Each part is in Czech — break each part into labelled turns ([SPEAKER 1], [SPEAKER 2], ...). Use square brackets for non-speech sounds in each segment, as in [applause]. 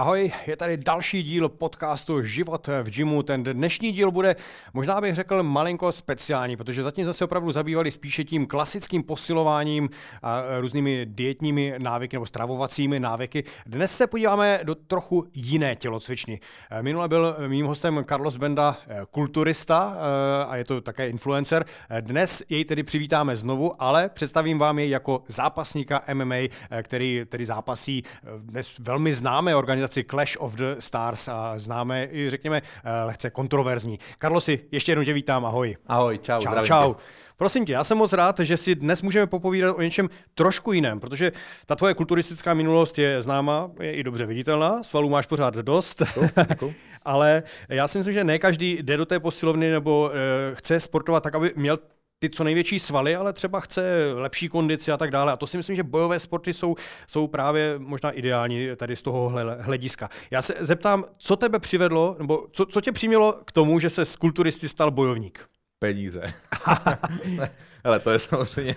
[SPEAKER 1] Ahoj, je tady další díl podcastu Život v gymu. Ten dnešní díl bude, možná bych řekl, malinko speciální, protože zatím jsme se opravdu zabývali spíše tím klasickým posilováním a různými dietními návyky nebo stravovacími návyky. Dnes se podíváme do trochu jiné tělocvičny. Minule byl mým hostem Carlos Benda, kulturista a je to také influencer. Dnes jej tedy přivítáme znovu, ale představím vám jej jako zápasníka MMA, který, který zápasí dnes velmi známé organizace organizaci Clash of the Stars a známe i, řekněme, eh, lehce kontroverzní. Karlosi, ještě jednou tě vítám, ahoj.
[SPEAKER 2] Ahoj, čau.
[SPEAKER 1] Čau, čau. Prosím tě, já jsem moc rád, že si dnes můžeme popovídat o něčem trošku jiném, protože ta tvoje kulturistická minulost je známa, je i dobře viditelná, svalů máš pořád dost, [laughs] ale já si myslím, že ne každý jde do té posilovny nebo e, chce sportovat tak, aby měl ty co největší svaly, ale třeba chce lepší kondici a tak dále. A to si myslím, že bojové sporty jsou, jsou právě možná ideální tady z toho hlediska. Já se zeptám, co tebe přivedlo, nebo co, co tě přimělo k tomu, že se z kulturisty stal bojovník?
[SPEAKER 2] Peníze. [laughs] ale to je samozřejmě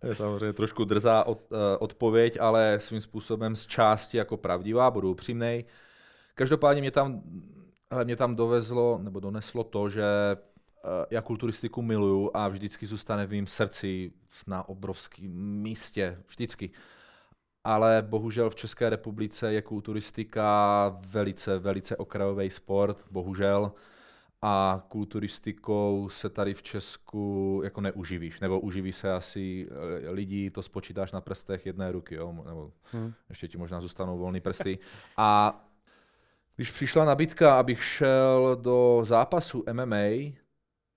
[SPEAKER 2] to je samozřejmě trošku drzá od, uh, odpověď, ale svým způsobem z části jako pravdivá, budu upřímnej. Každopádně mě tam, mě tam dovezlo, nebo doneslo to, že já kulturistiku miluju a vždycky zůstane v mém srdci na obrovském místě, vždycky. Ale bohužel v České republice je kulturistika velice, velice okrajový sport, bohužel. A kulturistikou se tady v Česku jako neuživíš, nebo uživí se asi eh, lidí, to spočítáš na prstech jedné ruky, jo? nebo hmm. ještě ti možná zůstanou volné prsty. A když přišla nabídka, abych šel do zápasu MMA,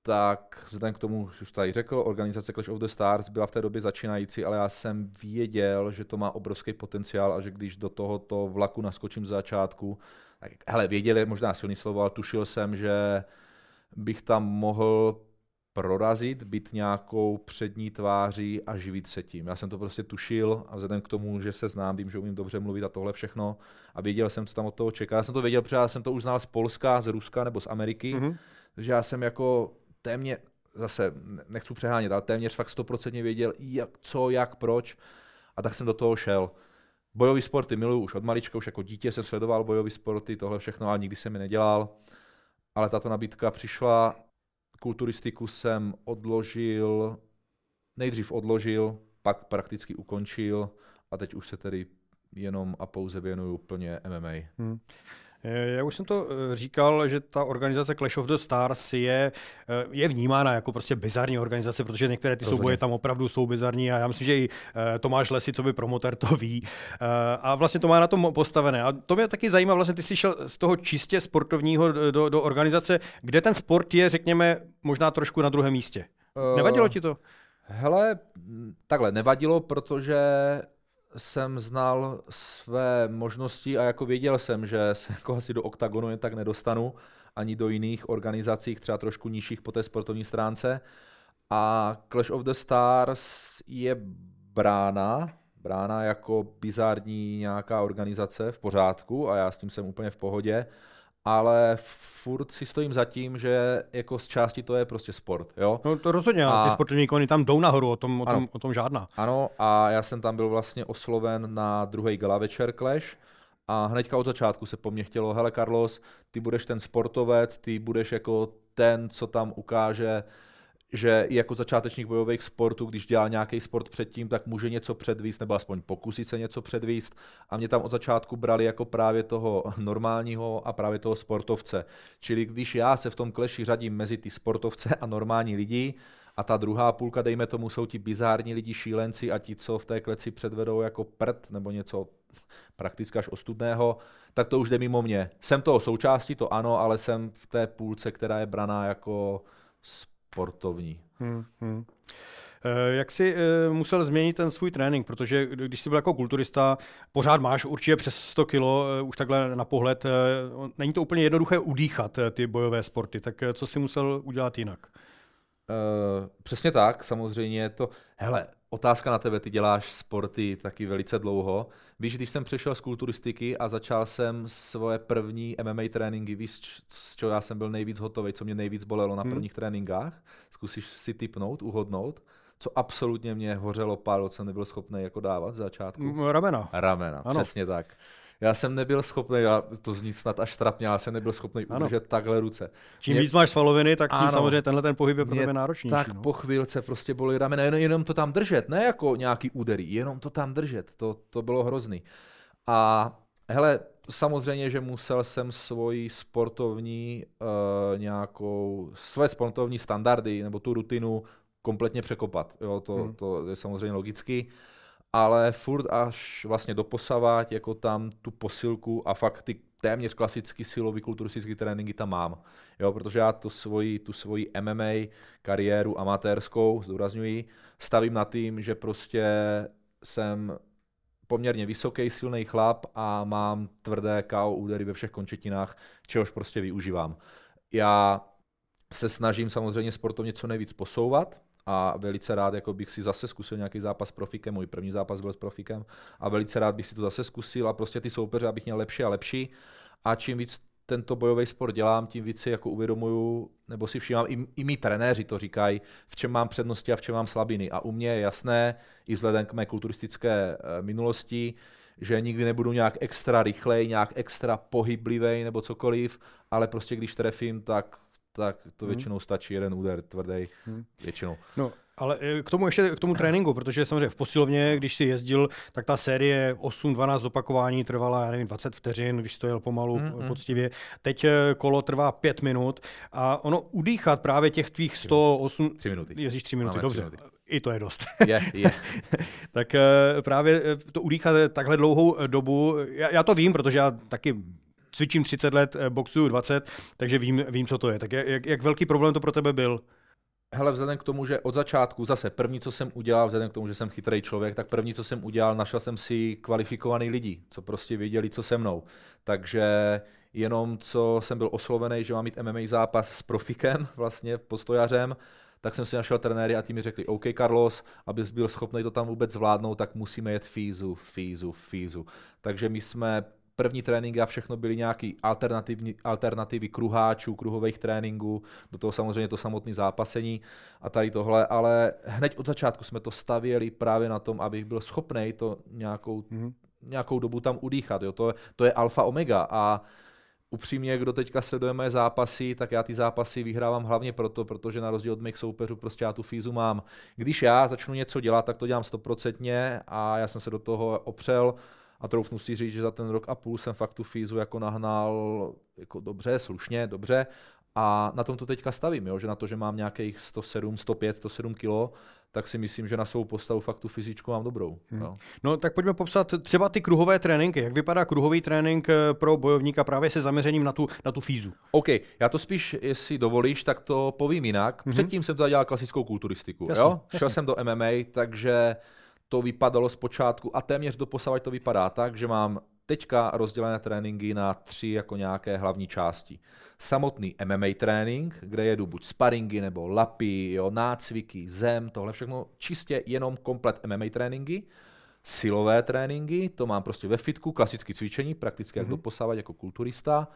[SPEAKER 2] tak vzhledem k tomu, že už tady řekl, organizace Clash of the Stars byla v té době začínající, ale já jsem věděl, že to má obrovský potenciál a že když do tohoto vlaku naskočím z začátku, tak hele, věděl je možná silný slovo, ale tušil jsem, že bych tam mohl prorazit, být nějakou přední tváří a živit se tím. Já jsem to prostě tušil a vzhledem k tomu, že se znám, vím, že umím dobře mluvit a tohle všechno a věděl jsem, co tam od toho čeká. Já jsem to věděl, protože já jsem to už znal z Polska, z Ruska nebo z Ameriky, mm-hmm. takže já jsem jako téměř, zase nechci přehánět, ale téměř fakt stoprocentně věděl, jak, co, jak, proč. A tak jsem do toho šel. Bojové sporty miluju už od malička, už jako dítě jsem sledoval bojové sporty, tohle všechno, ale nikdy jsem mi nedělal. Ale tato nabídka přišla, kulturistiku jsem odložil, nejdřív odložil, pak prakticky ukončil a teď už se tedy jenom a pouze věnuju plně MMA. Hmm.
[SPEAKER 1] Eh, já už jsem to eh, říkal, že ta organizace Clash of the Stars je, eh, je vnímána jako prostě bizarní organizace, protože některé ty Rozumím. souboje tam opravdu jsou bizarní a já myslím, že i Tomáš Lesy, co by promotor, to ví. A vlastně to má na tom postavené. A to mě taky zajímá, vlastně ty jsi šel z toho čistě sportovního do, do organizace, kde ten sport je, řekněme, možná trošku na druhém místě. Nevadilo ti to?
[SPEAKER 2] Hele, takhle, nevadilo, protože jsem znal své možnosti a jako věděl jsem, že se jako asi do oktagonu jen tak nedostanu, ani do jiných organizací, třeba trošku nižších po té sportovní stránce. A Clash of the Stars je brána, brána jako bizární nějaká organizace v pořádku a já s tím jsem úplně v pohodě ale furt si stojím za tím, že jako z části to je prostě sport. Jo?
[SPEAKER 1] No to rozhodně, a ty sportovní ikony tam jdou nahoru, o tom, o, tom, o tom žádná.
[SPEAKER 2] Ano, a já jsem tam byl vlastně osloven na druhý gala večer Clash a hnedka od začátku se po mně chtělo, hele Carlos, ty budeš ten sportovec, ty budeš jako ten, co tam ukáže že jako začátečník bojových sportů, když dělá nějaký sport předtím, tak může něco předvíst, nebo aspoň pokusit se něco předvíst. A mě tam od začátku brali jako právě toho normálního a právě toho sportovce. Čili když já se v tom kleši řadím mezi ty sportovce a normální lidi, a ta druhá půlka, dejme tomu, jsou ti bizární lidi, šílenci a ti, co v té kleci předvedou jako prd nebo něco prakticky až ostudného, tak to už jde mimo mě. Jsem toho součástí, to ano, ale jsem v té půlce, která je braná jako sportovní. Hmm, hmm.
[SPEAKER 1] Jak jsi eh, musel změnit ten svůj trénink, protože když jsi byl jako kulturista, pořád máš určitě přes 100 kilo, eh, už takhle na pohled, není to úplně jednoduché udýchat ty bojové sporty, tak co jsi musel udělat jinak?
[SPEAKER 2] Uh, přesně tak, samozřejmě to, hele, otázka na tebe, ty děláš sporty taky velice dlouho. Víš, když jsem přešel z kulturistiky a začal jsem svoje první MMA tréninky, víš, z čeho já jsem byl nejvíc hotový, co mě nejvíc bolelo na hmm. prvních hmm. tréninkách, zkusíš si typnout, uhodnout, co absolutně mě hořelo, pálilo, co nebyl schopný jako dávat z začátku.
[SPEAKER 1] Ramena.
[SPEAKER 2] Ramena, ano. přesně tak. Já jsem nebyl schopný, já, to zní snad až trapně, já jsem nebyl schopný ano. udržet takhle ruce.
[SPEAKER 1] Čím mě, víc máš svaloviny, tak tím ano, samozřejmě tenhle ten pohyb je pro tebe náročnější.
[SPEAKER 2] Tak no. po chvílce prostě bolí ramena, jenom, jenom to tam držet, ne jako nějaký úderý, jenom to tam držet, to, to bylo hrozný. A hele, samozřejmě, že musel jsem svoji sportovní uh, nějakou, své sportovní standardy nebo tu rutinu kompletně překopat. Jo, to, hmm. to je samozřejmě logicky ale furt až vlastně doposavat jako tam tu posilku a fakt ty téměř klasický silový kulturistický tréninky tam mám. Jo, protože já tu svoji, tu svoji MMA kariéru amatérskou, zdůrazňuji, stavím na tím, že prostě jsem poměrně vysoký, silný chlap a mám tvrdé KO údery ve všech končetinách, čehož prostě využívám. Já se snažím samozřejmě sportovně co nejvíc posouvat, a velice rád jako bych si zase zkusil nějaký zápas s profikem, můj první zápas byl s profikem a velice rád bych si to zase zkusil a prostě ty soupeře, abych měl lepší a lepší a čím víc tento bojový sport dělám, tím víc si jako uvědomuju, nebo si všímám, i, i mý trenéři to říkají, v čem mám přednosti a v čem mám slabiny. A u mě je jasné, i vzhledem k mé kulturistické eh, minulosti, že nikdy nebudu nějak extra rychlej, nějak extra pohyblivý nebo cokoliv, ale prostě když trefím, tak tak to hmm. většinou stačí jeden úder tvrdý, hmm. většinou.
[SPEAKER 1] No, ale eh, k tomu ještě k tomu tréninku, protože samozřejmě v posilovně, když si jezdil, tak ta série 8-12 opakování trvala, já nevím, 20 vteřin, když to jel pomalu, mm, poctivě. Teď eh, kolo trvá 5 minut a ono udýchat právě těch tvých 108...
[SPEAKER 2] 3 minuty.
[SPEAKER 1] Jezdíš 3 minuty, Máme dobře. 3 minuty. I to je dost.
[SPEAKER 2] Je, je. [laughs]
[SPEAKER 1] tak eh, právě to udýchat takhle dlouhou dobu, já, já to vím, protože já taky cvičím 30 let, eh, boxuju 20, takže vím, vím co to je. Tak jak, jak velký problém to pro tebe byl?
[SPEAKER 2] Hele, vzhledem k tomu, že od začátku, zase první, co jsem udělal, vzhledem k tomu, že jsem chytrý člověk, tak první, co jsem udělal, našel jsem si kvalifikovaný lidi, co prostě věděli, co se mnou. Takže jenom co jsem byl oslovený, že mám mít MMA zápas s profikem, [laughs] vlastně postojařem, tak jsem si našel trenéry a ti mi řekli, OK Carlos, abys byl schopný to tam vůbec zvládnout, tak musíme jet fízu, fízu, fízu. Takže my jsme první tréninky a všechno byly nějaký alternativní, alternativy kruháčů, kruhových tréninků, do toho samozřejmě to samotné zápasení a tady tohle, ale hned od začátku jsme to stavěli právě na tom, abych byl schopný to nějakou, mm-hmm. nějakou dobu tam udýchat. Jo. To, to je alfa omega a upřímně, kdo teďka sleduje moje zápasy, tak já ty zápasy vyhrávám hlavně proto, protože na rozdíl od mých soupeřů prostě já tu fízu mám. Když já začnu něco dělat, tak to dělám stoprocentně a já jsem se do toho opřel a troufnu si říct, že za ten rok a půl jsem fakt tu fízu jako nahnal jako dobře, slušně, dobře a na tom to teďka stavím, jo? že na to, že mám nějakých 107, 105, 107 kilo, tak si myslím, že na svou postavu fakt tu fyzičku mám dobrou. Hmm.
[SPEAKER 1] Jo. No tak pojďme popsat třeba ty kruhové tréninky. Jak vypadá kruhový trénink eh, pro bojovníka právě se zaměřením na tu, na tu fízu?
[SPEAKER 2] OK, já to spíš, jestli dovolíš, tak to povím jinak. Mm-hmm. Předtím jsem teda dělal klasickou kulturistiku.
[SPEAKER 1] Jasně,
[SPEAKER 2] jo? Jasně. Šel jsem do MMA, takže to vypadalo zpočátku a téměř do posavať to vypadá tak, že mám teďka rozdělené tréninky na tři jako nějaké hlavní části. Samotný MMA trénink, kde jedu buď sparingy nebo lapy, jo, nácviky, zem, tohle všechno čistě jenom komplet MMA tréninky. Silové tréninky, to mám prostě ve fitku, klasické cvičení, prakticky mm-hmm. jak mhm. doposávat jako kulturista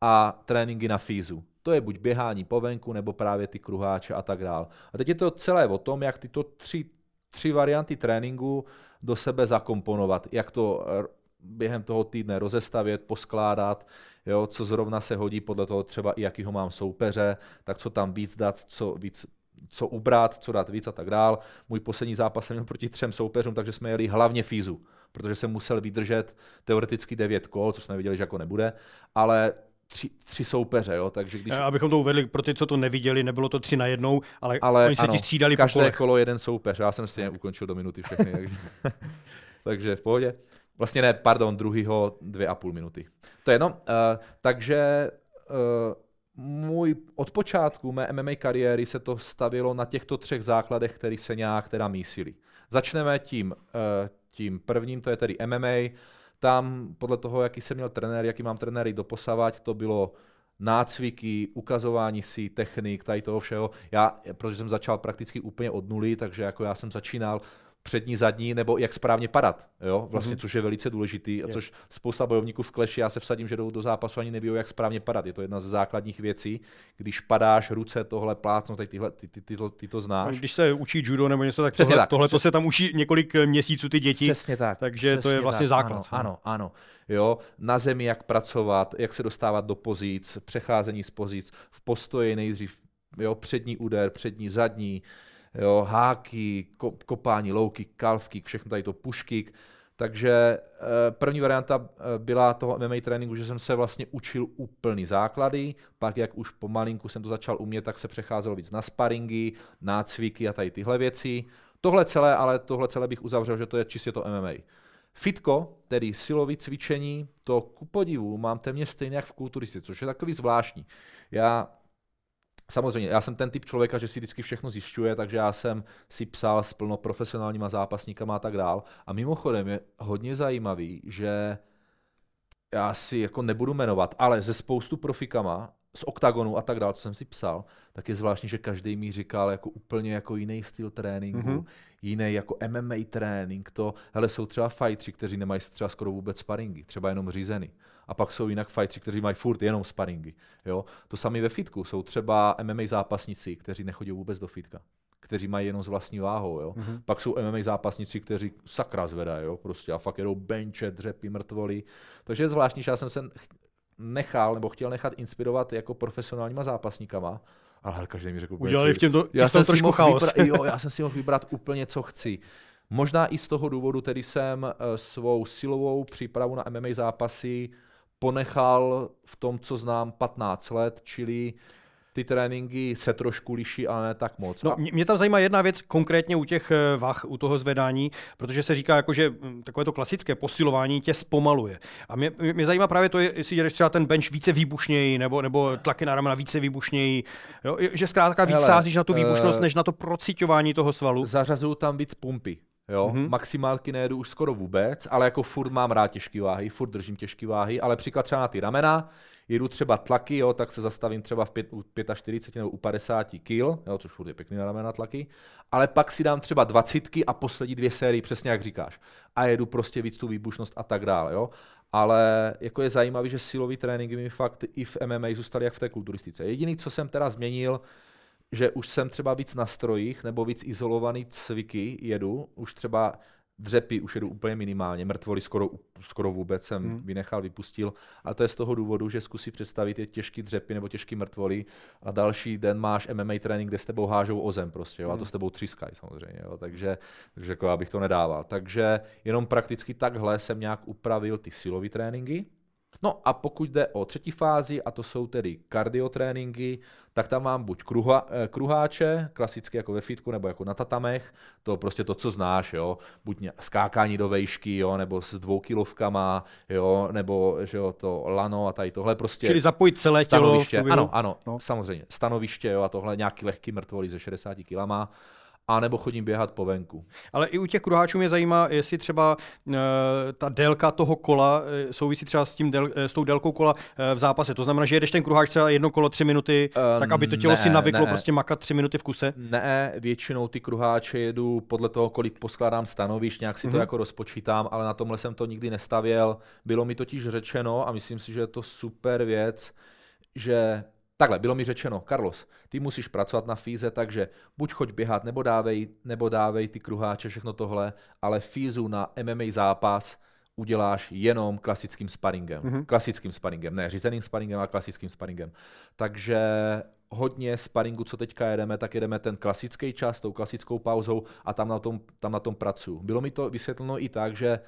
[SPEAKER 2] a tréninky na fízu. To je buď běhání po venku, nebo právě ty kruháče a tak dál. A teď je to celé o tom, jak tyto tři tři varianty tréninku do sebe zakomponovat, jak to během toho týdne rozestavět, poskládat, jo, co zrovna se hodí podle toho třeba i jakýho mám soupeře, tak co tam víc dát, co víc co ubrat, co dát víc a tak dál. Můj poslední zápas jsem měl proti třem soupeřům, takže jsme jeli hlavně fízu, protože jsem musel vydržet teoreticky devět kol, co jsme viděli, že jako nebude, ale tři, tři soupeře, jo, takže když...
[SPEAKER 1] Abychom to uvedli pro ty, co to neviděli, nebylo to tři na jednou, ale, ale oni se ano, ti střídali
[SPEAKER 2] každé
[SPEAKER 1] po kolech.
[SPEAKER 2] kolo jeden soupeř, já jsem stejně ukončil do minuty všechny, takže, [laughs] takže v pohodě. Vlastně ne, pardon, druhýho dvě a půl minuty. To je jedno. Uh, takže uh, můj od počátku mé MMA kariéry se to stavilo na těchto třech základech, které se nějak teda mísily. Začneme tím, uh, tím prvním, to je tedy MMA, tam podle toho, jaký jsem měl trenér, jaký mám trenéry doposavať, to bylo nácviky, ukazování si technik, tady toho všeho. Já, protože jsem začal prakticky úplně od nuly, takže jako já jsem začínal přední, zadní, nebo jak správně padat, jo, vlastně,
[SPEAKER 1] Mhm.
[SPEAKER 2] což je velice důležitý, a což spousta bojovníků v kleši, já se vsadím, že jdou do zápasu ani neví, jak správně padat, je to jedna ze základních věcí, když padáš ruce, tohle plátno, tak tyhle, ty, ty, ty, ty, ty to znáš.
[SPEAKER 1] Když se učí judo nebo něco, tak
[SPEAKER 2] Přesně
[SPEAKER 1] tohle,
[SPEAKER 2] tak.
[SPEAKER 1] tohle to se tam učí několik eh, měsíců ty děti.
[SPEAKER 2] Přesně tak.
[SPEAKER 1] takže to je
[SPEAKER 2] přesně
[SPEAKER 1] vlastně
[SPEAKER 2] tak.
[SPEAKER 1] základ.
[SPEAKER 2] Ano, ano, ano. Jo, na zemi jak pracovat, jak se dostávat do pozic, přecházení z pozic, v postoji nejdřív, jo, přední úder, přední, zadní, jo, háky, ko, kopání, louky, kalvky, všechno tady to pušky. Takže eh, první varianta eh, byla toho MMA tréninku, že jsem se vlastně učil úplný základy, pak jak už pomalinku jsem to začal umět, tak se přecházelo víc na sparingy, nácviky a tady tyhle věci. Tohle celé, ale tohle celé bych uzavřel, že to je čistě to MMA. Fitko, tedy silový cvičení, to ku podivu mám téměř stejně jak v kulturistice, což je takový zvláštní. Já Samozřejmě, já jsem ten typ člověka, že si vždycky všechno zjišťuje, takže já jsem si psal s plno profesionálníma zápasníkama a tak dál. A mimochodem je hodně zajímavý, že já si jako nebudu jmenovat, ale ze spoustu profikama z oktagonu a tak dále, co jsem si psal, tak je zvláštní, že každý mi říkal jako úplně jako jiný styl tréninku,
[SPEAKER 1] Mhm.
[SPEAKER 2] mm-hmm. jiný jako MMA trénink, to, hele, jsou třeba fightři, kteří nemají třeba skoro vůbec sparingy, třeba jenom řízeny. A pak jsou jinak fightři, kteří mají furt jenom sparingy. Jo? To samé ve fitku. Jsou třeba MMA zápasníci, kteří nechodí vůbec do fitka kteří mají jenom s vlastní váhou, jo.
[SPEAKER 1] Mhm.
[SPEAKER 2] Pak jsou MMA zápasníci, kteří sakra zvedají, jo, prostě a fakt jedou benče, dřepy, mrtvoly. Takže je zvláštní, že já jsem se ch- nechal, nebo chtěl nechat inspirovat jako profesionálníma zápasníkama, ale každý mi řekl,
[SPEAKER 1] Udělali v
[SPEAKER 2] já
[SPEAKER 1] já
[SPEAKER 2] jsem
[SPEAKER 1] trošku chaos.
[SPEAKER 2] Vybrat, jo, já [laughs] jsem si mohl vybrat úplně, co chci. Možná i z toho důvodu, tedy jsem eh, svou silovou přípravu na MMA zápasy ponechal v tom, co znám 15 let, čili ty tréninky se trošku liší, ale ne tak moc.
[SPEAKER 1] No, mě, tam zajímá jedna věc konkrétně u těch eh, vah, u toho zvedání, protože se říká, jako, že mm, takové to klasické posilování tě zpomaluje. A mě, mě zajímá právě to, jestli jdeš třeba ten bench více výbušněji, nebo, nebo tlaky na ramena více výbušněji, jo? že zkrátka víc
[SPEAKER 2] Hele,
[SPEAKER 1] sázíš na tu výbušnost,
[SPEAKER 2] eh,
[SPEAKER 1] než na to prociťování toho svalu.
[SPEAKER 2] zařazuju tam víc pumpy. Jo,
[SPEAKER 1] Mhm.
[SPEAKER 2] mm-hmm. maximálky nejedu už skoro vůbec, ale jako furt mám rád těžké váhy, furt držím těžké váhy, ale příklad třeba na ty ramena, jedu třeba tlaky, jo, tak se zastavím třeba v pět, u 45 nebo u 50 kg, jo, což furt je pěkný na ramena tlaky, ale pak si dám třeba 20 a poslední dvě série, přesně jak říkáš. A jedu prostě víc tu výbušnost a tak dále, jo. Ale jako je zajímavé, že silový tréninky mi fakt i v MMA zůstaly jak v té kulturistice. Jediný, co jsem teda změnil, že už jsem třeba víc na strojích nebo víc izolovaný cviky jedu, už třeba dřepy už jedu úplně minimálně, mrtvoly skoro, skoro vůbec jsem
[SPEAKER 1] Hmm.
[SPEAKER 2] vynechal, vypustil, a to je z toho důvodu, že zkusí představit je těžký dřepy nebo těžký mrtvoly a další den máš MMA trénink, kde s tebou hážou o zem prostě, jo, a to
[SPEAKER 1] Hmm.
[SPEAKER 2] s tebou třískají samozřejmě, jo, takže, takže jako abych to nedával. Takže jenom prakticky takhle jsem nějak upravil ty silové tréninky, No a pokud jde o třetí fázi, a to jsou tedy kardiotréninky, tak tam mám buď kruha, eh, kruháče, klasicky jako ve fitku, nebo jako na tatamech, to prostě to, co znáš, jo, buď skákání do vejšky, jo, nebo s dvoukilovkama, jo, nebo že jo, to lano a tady tohle prostě
[SPEAKER 1] Čili zapojit celé tělo.
[SPEAKER 2] stanoviště,
[SPEAKER 1] průběhu-
[SPEAKER 2] ano, ano,
[SPEAKER 1] No.
[SPEAKER 2] no. samozřejmě, stanoviště, jo, a tohle nějaký lehký mrtvolí ze 60 kilama, a nebo chodím běhat po venku.
[SPEAKER 1] Ale i u těch kruháčů mě zajímá, jestli třeba uh, ta délka toho kola eh, souvisí třeba s, tím del, eh, s tou délkou kola eh, v zápase. To znamená, že jedeš ten kruháč třeba jedno kolo tři minuty,
[SPEAKER 2] Eh,
[SPEAKER 1] tak aby to tělo
[SPEAKER 2] ne,
[SPEAKER 1] si navyklo
[SPEAKER 2] ne.
[SPEAKER 1] prostě makat tři minuty v kuse.
[SPEAKER 2] Ne, většinou ty kruháče jedu podle toho, kolik poskládám stanovišť, nějak si
[SPEAKER 1] Mhm.
[SPEAKER 2] to jako rozpočítám, ale na tomhle jsem to nikdy nestavěl. Bylo mi totiž řečeno, a myslím si, že je to super věc, že Takhle, bylo mi řečeno, Carlos, ty musíš pracovat na fíze, takže buď choď běhat, nebo dávej, nebo dávej ty kruháče, všechno tohle, ale fízu na MMA zápas uděláš jenom klasickým sparingem.
[SPEAKER 1] Mhm.
[SPEAKER 2] Mm-hmm. Klasickým sparingem, ne řízeným sparingem, ale klasickým sparingem. Takže hodně sparingu, co teďka jedeme, tak jedeme ten klasický čas, tou klasickou pauzou a tam na tom, tam na tom pracuju. Bylo mi to vysvětleno i tak, že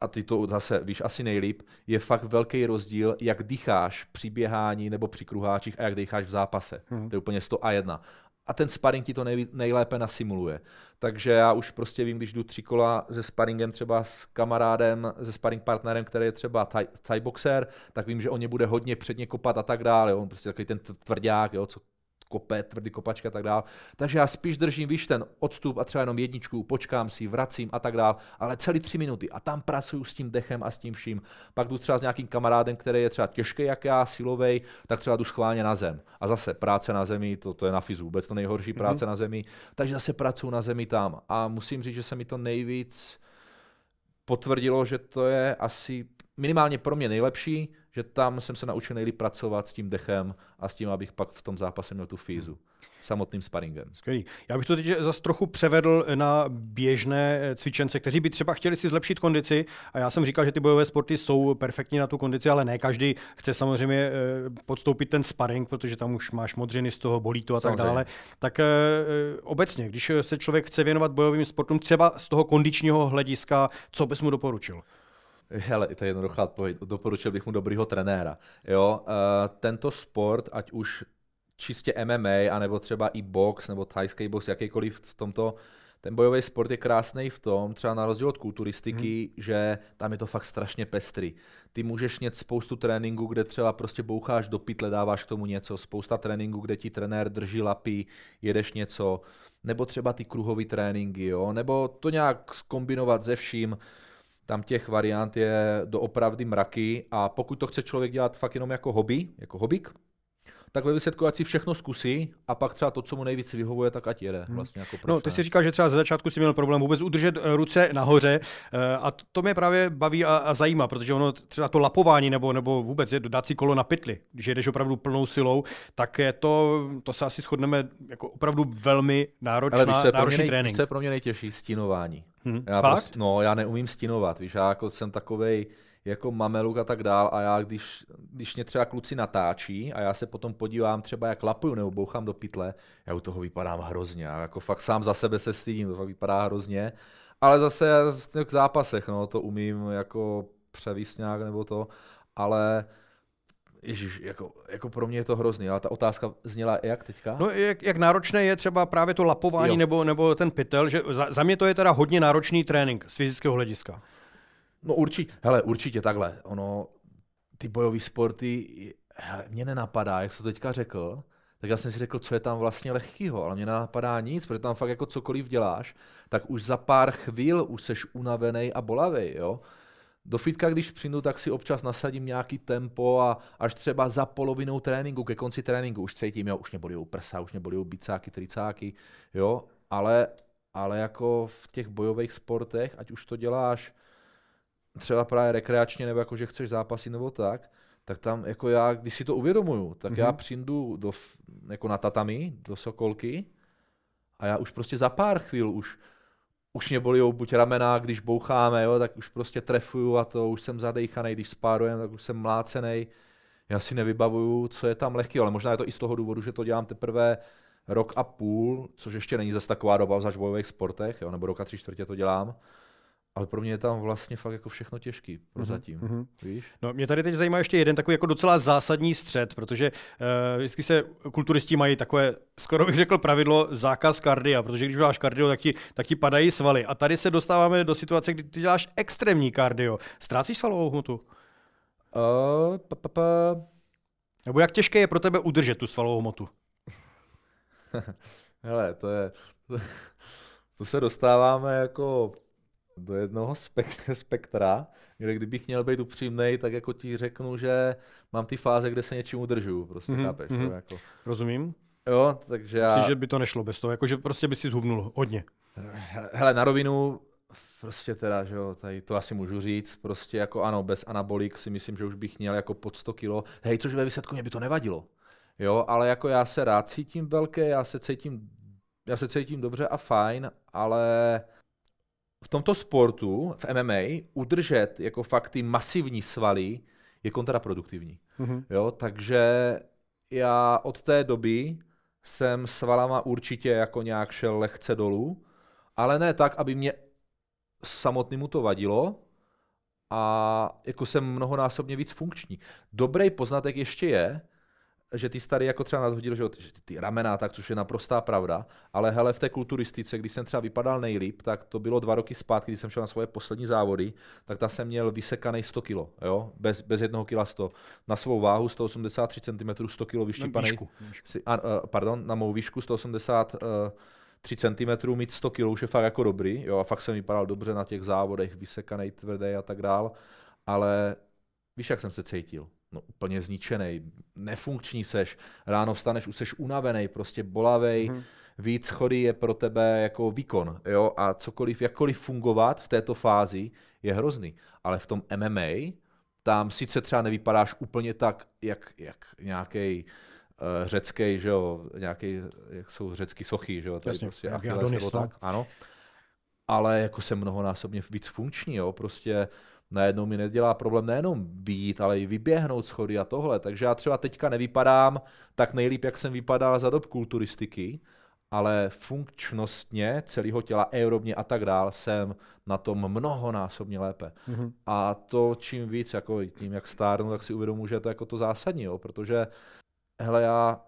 [SPEAKER 2] a ty to zase víš asi nejlíp, je fakt velký rozdíl, jak dýcháš při běhání nebo při kruháčích a jak dýcháš v zápase.
[SPEAKER 1] Mhm.
[SPEAKER 2] To je úplně 100 a 1. A ten sparring ti to nej, nejlépe nasimuluje. Takže já už prostě vím, když jdu tři kola se sparingem třeba s kamarádem, se sparring partnerem, který je třeba thai, thai boxer, tak vím, že on mě bude hodně předně kopat a tak dále. On prostě takový ten tvrdák, jo, co kope, tvrdý kopačka a tak dál. Takže já spíš držím, víš, ten odstup a třeba jenom jedničku, počkám si, vracím a tak dál, ale celý tři minuty a tam pracuju s tím dechem a s tím vším. Pak jdu třeba s nějakým kamarádem, který je třeba těžký jak já, silovej, tak třeba jdu schválně na zem. A zase práce na zemi, to, to je na fyzu, vůbec to nejhorší mm-hmm. práce na zemi. Takže zase pracuji na zemi tam. A musím říct, že se mi to nejvíc potvrdilo, že to je asi minimálně pro mě nejlepší, že tam jsem se naučil nejlíp pracovat s tím dechem a s tím, abych pak v tom zápase měl tu fízu samotným sparingem.
[SPEAKER 1] Skvělý. Já bych to teď zase trochu převedl na běžné cvičence, kteří by třeba chtěli si zlepšit kondici. A já jsem říkal, že ty bojové sporty jsou perfektní na tu kondici, ale ne každý chce samozřejmě eh, podstoupit ten sparring, protože tam už máš modřiny z toho, bolí to a tak dále. Tak eh, obecně, když se člověk chce věnovat bojovým sportům, třeba z toho kondičního hlediska, co bys mu doporučil? [laughs]
[SPEAKER 2] Hele, to je jednoduchá odpověď. Doporučil bych mu dobrýho trenéra. Jo, uh, tento sport, ať už čistě MMA, anebo třeba i box, nebo thajský box, jakýkoliv v tomto, ten bojový sport je krásný v tom, třeba na rozdíl od kulturistiky, hmm. že tam je to fakt strašně pestrý. Ty můžeš mít spoustu tréninku, kde třeba prostě boucháš do pytle, dáváš k tomu něco, spousta tréninku, kde ti trenér drží lapy, jedeš něco, nebo třeba ty kruhové tréninky, jo, nebo to nějak kombinovat ze vším tam těch variant je doopravdy mraky a pokud to chce člověk dělat fakt jenom jako hobby, jako hobbyk, tak ve výsledku ať si všechno zkusí a pak třeba to, co mu nejvíc vyhovuje, tak ať jede. Hmm. Vlastně jako
[SPEAKER 1] no, ty si říkal, že třeba ze začátku si měl problém vůbec udržet eh, ruce nahoře eh, a to mě právě baví a, a zajímá, protože ono třeba to lapování nebo, nebo vůbec je dát si kolo na pytli, když jedeš opravdu plnou silou, tak je to, to se asi shodneme jako opravdu velmi náročná, Ale náročný nej, trénink.
[SPEAKER 2] Co je pro mě nejtěžší? Stínování. Hmm. Já Prostě, no, já neumím stínovat, víš, já jako jsem takovej, jako mameluk a tak dál a já, když, když mě třeba kluci natáčí a já se potom podívám třeba jak lapuju nebo bouchám do pytle, já u toho vypadám hrozně, já jako fakt sám za sebe se stydím, to fakt vypadá hrozně, ale zase v zápasech, no, to umím jako převíst nějak nebo to, ale Ježíš, jako, jako pro mě je to hrozný, ale ta otázka zněla jak teďka?
[SPEAKER 1] No jak, jak náročné je třeba právě to lapování nebo, nebo ten pytel, že za, za mě to je teda hodně náročný trénink z fyzického hlediska.
[SPEAKER 2] No určitě, hele, určitě takhle. Ono, ty bojové sporty, hele, mě nenapadá, jak jsi to teďka řekl, tak já jsem si řekl, co je tam vlastně lehkýho, ale mě nenapadá nic, protože tam fakt jako cokoliv děláš, tak už za pár chvíl už seš unavený a bolavý, jo. Do fitka, když přijdu, tak si občas nasadím nějaký tempo a až třeba za polovinou tréninku, ke konci tréninku už cítím, jo, už mě bolí prsa, už mě bolí bicáky, tricáky, jo, ale, ale jako v těch bojových sportech, ať už to děláš třeba právě rekreačně, nebo jako, že chceš zápasit nebo tak, tak tam jako já, když si to uvědomuju, tak mm-hmm. já mhm. přijdu do, jako na tatami, do Sokolky a já už prostě za pár chvíl už, už mě bolí buď ramena, když boucháme, jo, tak už prostě trefuju a to, už jsem zadejchaný, když spárujeme, tak už jsem mlácený. Já si nevybavuju, co je tam lehký, ale možná je to i z toho důvodu, že to dělám teprve rok a půl, což ještě není zase taková doba v bojových sportech, jo, nebo roka tři čtvrtě to dělám. Ale pro mě je tam vlastně fakt jako všechno těžký prozatím, mm-hmm. víš?
[SPEAKER 1] No, mě tady teď zajímá ještě jeden takový jako docela zásadní střed, protože uh, vždycky se kulturisti mají takové, skoro bych řekl pravidlo, zákaz kardia, protože když děláš kardio, tak ti, tak ti padají svaly. A tady se dostáváme do situace, kdy ty děláš extrémní kardio. Ztrácíš svalovou hmotu?
[SPEAKER 2] Uh, pa, pa, pa.
[SPEAKER 1] Nebo jak těžké je pro tebe udržet tu svalovou hmotu? [laughs]
[SPEAKER 2] Hele, to je... [laughs] To se dostáváme jako do jednoho spek- [laughs] spektra, kde kdybych měl být upřímný, tak jako ti řeknu, že mám ty fáze, kde se něčím udržuju, prostě mm-hmm. chápeš. Mm-hmm. Jako.
[SPEAKER 1] Rozumím.
[SPEAKER 2] Jo, takže já...
[SPEAKER 1] Myslím, že by to nešlo bez toho, jakože prostě by si zhubnul hodně.
[SPEAKER 2] Hele, na rovinu, prostě teda, že jo, tady to asi můžu říct, prostě jako ano, bez anabolik si myslím, že už bych měl jako pod 100 kilo, hej, což ve výsledku mě by to nevadilo. Jo, ale jako já se rád cítím velké, já se cítím, já se cítím dobře a fajn, ale v tomto sportu, v MMA, udržet jako fakt ty masivní svaly je kontraproduktivní. Mm-hmm. Jo, takže já od té doby jsem svalama určitě jako nějak šel lehce dolů, ale ne tak, aby mě samotnému to vadilo a jako jsem mnohonásobně víc funkční. Dobrý poznatek ještě je, že ty tady jako třeba nadhodil, že ty ramena, tak což je naprostá pravda, ale hele, v té kulturistice, když jsem třeba vypadal nejlíp, tak to bylo dva roky zpátky, když jsem šel na svoje poslední závody, tak ta jsem měl vysekaný 100 kg, jo, bez, bez jednoho kila 100. Na svou váhu 183 cm 100 kg vyštípaný. Na pardon, na mou výšku 180 3 cm mít 100 kg už je fakt jako dobrý, jo, a fakt jsem vypadal dobře na těch závodech, vysekaný, tvrdý a tak dál, ale víš, jak jsem se cítil? No úplně zničený, nefunkční seš, ráno vstaneš, už seš unavený, prostě bolavej, mm-hmm. víc chody je pro tebe jako výkon, jo, a cokoliv, jakkoliv fungovat v této fázi je hrozný, ale v tom MMA tam sice třeba nevypadáš úplně tak, jak, jak nějaký uh, eh, řecký, že jo, nějaký, jak jsou řecký sochy, že jo,
[SPEAKER 1] to Jasně, je prostě Achilles, nebo tak,
[SPEAKER 2] ano, ale jako jsem mnohonásobně víc funkční, jo, prostě najednou mi nedělá problém nejenom být, ale i vyběhnout schody a tohle. Takže já třeba teďka nevypadám tak nejlíp, jak jsem vypadal za dob kulturistiky, ale funkčnostně celého těla, aerobně a tak dál jsem na tom mnohonásobně lépe. Mm-hmm. A to čím víc, jako tím, jak stárnu, tak si uvědomuji, že je to jako to zásadní, jo, protože hele, já,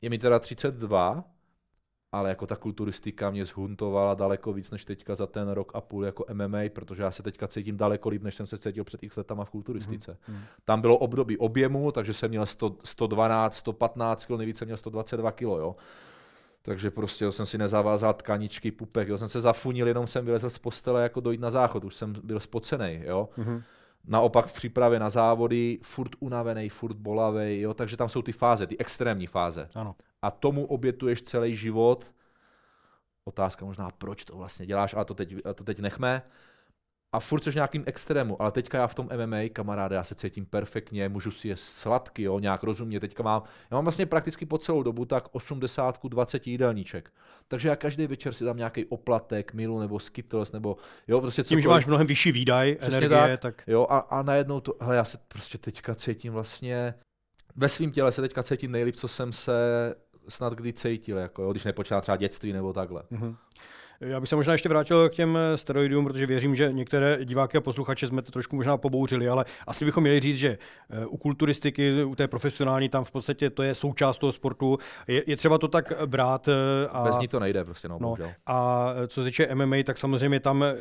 [SPEAKER 2] je mi teda 32, ale jako ta kulturistika mě zhuntovala daleko víc než teďka za ten rok a půl jako MMA, protože já se teďka cítím daleko líp, než jsem se cítil před x letama v kulturistice. Mm-hmm. Tam bylo období objemu, takže jsem měl 100, 112, 115 kg, nejvíce měl 122 kg, jo. Takže prostě jo, jsem si nezavázal tkaničky, pupek, jo. jsem se zafunil, jenom jsem vylezl z postele jako dojít na záchod, už jsem byl spocený, jo. Mm-hmm. Naopak v přípravě na závody furt unavený, furt bolavý, jo, takže tam jsou ty fáze, ty extrémní fáze.
[SPEAKER 1] Ano.
[SPEAKER 2] A tomu obětuješ celý život. Otázka možná, proč to vlastně děláš, ale to teď, to teď nechme a furt seš nějakým extrému, ale teďka já v tom MMA, kamaráde, já se cítím perfektně, můžu si je sladky, jo, nějak rozumně, teďka mám, já mám vlastně prakticky po celou dobu tak 80 20 jídelníček. Takže já každý večer si dám nějaký oplatek, milu nebo skittles, nebo jo, prostě
[SPEAKER 1] Tím, že máš mnohem vyšší výdaj, Přesně energie, tak, tak...
[SPEAKER 2] Jo, a, a najednou to, hele, já se prostě teďka cítím vlastně, ve svém těle se teďka cítím nejlíp, co jsem se snad kdy cítil, jako, jo, když nepočítám třeba dětství nebo takhle. Mm-hmm.
[SPEAKER 1] Já bych se možná ještě vrátil k těm steroidům, protože věřím, že některé diváky a posluchače jsme to trošku možná pobouřili, ale asi bychom měli říct, že eh, u kulturistiky, u té profesionální, tam v podstatě to je součást toho sportu. Je, je třeba to tak brát. Eh,
[SPEAKER 2] a, Bez ní to nejde prostě, no, no
[SPEAKER 1] A co se týče MMA, tak samozřejmě tam eh,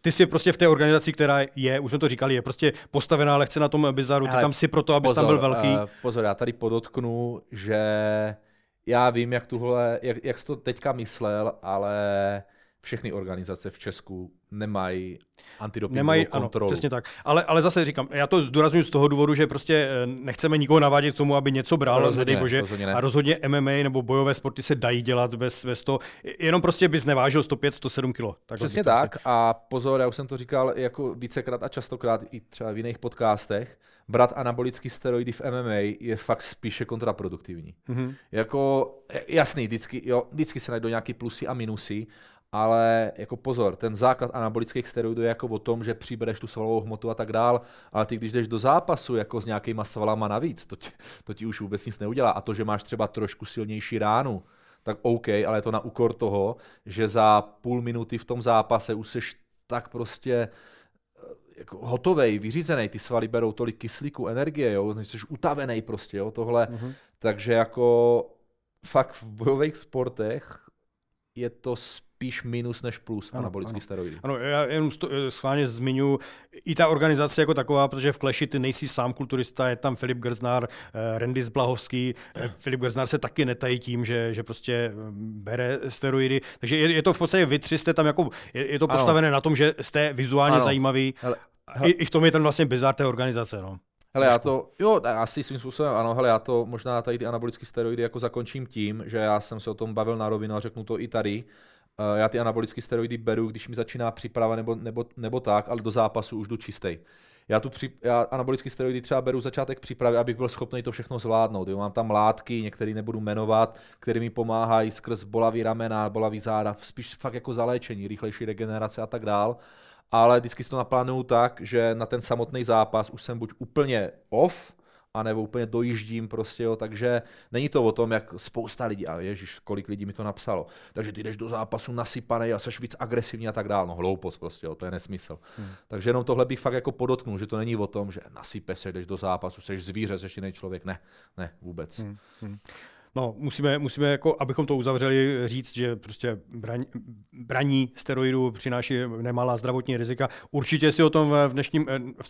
[SPEAKER 1] ty si prostě v té organizaci, která je, už jsme to říkali, je prostě postavená lehce na tom bizaru, ty tam si proto, abys pozor, tam byl velký. Uh,
[SPEAKER 2] pozor, já tady podotknu, že já vím, jak, tuhle, jak, jak jsi to teďka myslel, ale všechny organizace v Česku nemají antidopingovou nemají, kontrolu.
[SPEAKER 1] Ano, přesně tak. Ale, ale zase říkám, já to zdůraznuju z toho důvodu, že prostě eh, nechceme nikoho navádět k tomu, aby něco bral, no, rozhodně, bože, rozhodně a rozhodně MMA nebo bojové sporty se dají dělat bez, bez toho, jenom prostě bys nevážil 105, 107 kg.
[SPEAKER 2] Přesně tak se... a pozor, já už jsem to říkal jako vícekrát a častokrát i třeba v jiných podcastech, brat anabolický steroidy v MMA je fakt spíše kontraproduktivní. Mm-hmm. Jako jasný, vždycky, jo, vždycky se najdou nějaké plusy a minusy, ale jako pozor, ten základ anabolických steroidů je jako o tom, že přibereš tu svalovou hmotu a tak dál, ale ty když jdeš do zápasu jako s nějakýma svalama navíc, to ti, to ti už vůbec nic neudělá. A to, že máš třeba trošku silnější ránu, tak OK, ale je to na úkor toho, že za půl minuty v tom zápase už jsi tak prostě eh, jako hotovej, vyřízený, ty svaly berou tolik kyslíku, energie, jo, jsi utavený prostě, jo, tohle. Mm-hmm. Takže jako fakt v bojových sportech je to spíš minus než plus ano, anabolický steroidy.
[SPEAKER 1] Ano, já jenom eh, schválně zmiňu i ta organizace jako taková, protože v Kleši ty nejsi sám kulturista, je tam Filip Grznár, eh, Randy Zblahovský. Eh, Filip Grznár se taky netají tím, že, že prostě bere steroidy. Takže je, je to v podstatě vy tři jste tam jako, je, je to postavené ano. na tom, že jste vizuálně ano. zajímavý. Hele, hele. I, I v tom je ten vlastně bizar té organizace. No.
[SPEAKER 2] Hele, já to, jo, asi svým způsobem, ano, hele, já to možná tady ty anabolické steroidy jako zakončím tím, že já jsem se o tom bavil na rovinu a řeknu to i tady. Uh, já ty anabolické steroidy beru, když mi začíná příprava nebo, nebo, nebo tak, ale do zápasu už jdu čistý. Já tu při, já anabolické steroidy třeba beru začátek přípravy, abych byl schopný to všechno zvládnout. Jo, mám tam látky, některé nebudu jmenovat, které mi pomáhají skrz bolavý ramena, bolavý záda, spíš fakt jako zaléčení, rychlejší regenerace a tak dál ale vždycky si to naplánuju tak, že na ten samotný zápas už jsem buď úplně off, anebo úplně dojíždím prostě, jo, takže není to o tom, jak spousta lidí, a ježiš, kolik lidí mi to napsalo, takže ty jdeš do zápasu nasypaný a seš víc agresivní a tak dále, no hloupost prostě, jo, to je nesmysl. Hmm. Takže jenom tohle bych fakt jako podotknul, že to není o tom, že nasype se, jdeš do zápasu, seš zvíře, seš jiný člověk, ne, ne, vůbec. Hmm. Hmm.
[SPEAKER 1] No, musíme, musíme jako, abychom to uzavřeli, říct, že prostě braň, braní steroidů přináší nemalá zdravotní rizika. Určitě si o tom v dnešním,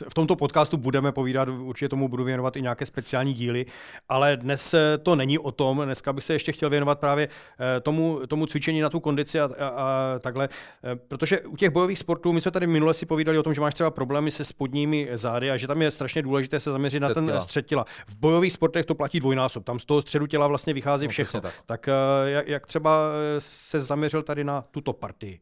[SPEAKER 1] v tomto podcastu budeme povídat, určitě tomu budu věnovat i nějaké speciální díly, ale dnes to není o tom, dneska bych se ještě chtěl věnovat právě eh, tomu, tomu cvičení na tu kondici a, a, a takhle, eh, protože u těch bojových sportů, my jsme tady minule si povídali o tom, že máš třeba problémy se spodními zády a že tam je strašně důležité se zaměřit střed na ten střed těla. V bojových sportech to platí dvojnásob, tam z toho středu těla vlastně vychází no, všechno. Tak, tak eh, jak, jak třeba eh, se zaměřil tady na tuto partii?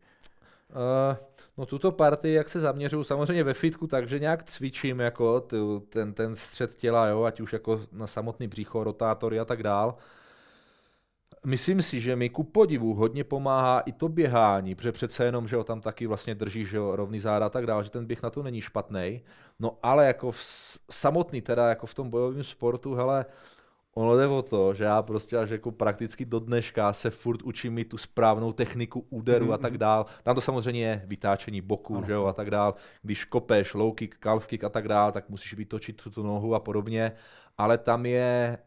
[SPEAKER 2] Uh, no tuto partii, jak se zaměřuju, samozřejmě ve fitku, takže nějak cvičím jako ten, ten střed těla, jo, ať už jako na samotný břicho, rotátory a tak dál. Myslím si, že mi ku podivu hodně pomáhá i to běhání, protože přece jenom, že ho tam taky vlastně drží, že jo, rovný záda a tak dále, že ten běh na to není špatný. No ale jako v samotný teda, jako v tom bojovém sportu, hele, Ono jde o to, že já prostě až jako prakticky do dneška se furt učím mít tu správnou techniku úderu mm-hmm. a tak dál. Tam to samozřejmě je vytáčení boku, že jo, a tak dál. Když kopeš low kick, calf kick a tak dál, tak musíš vytočit tu nohu a podobně. Ale tam je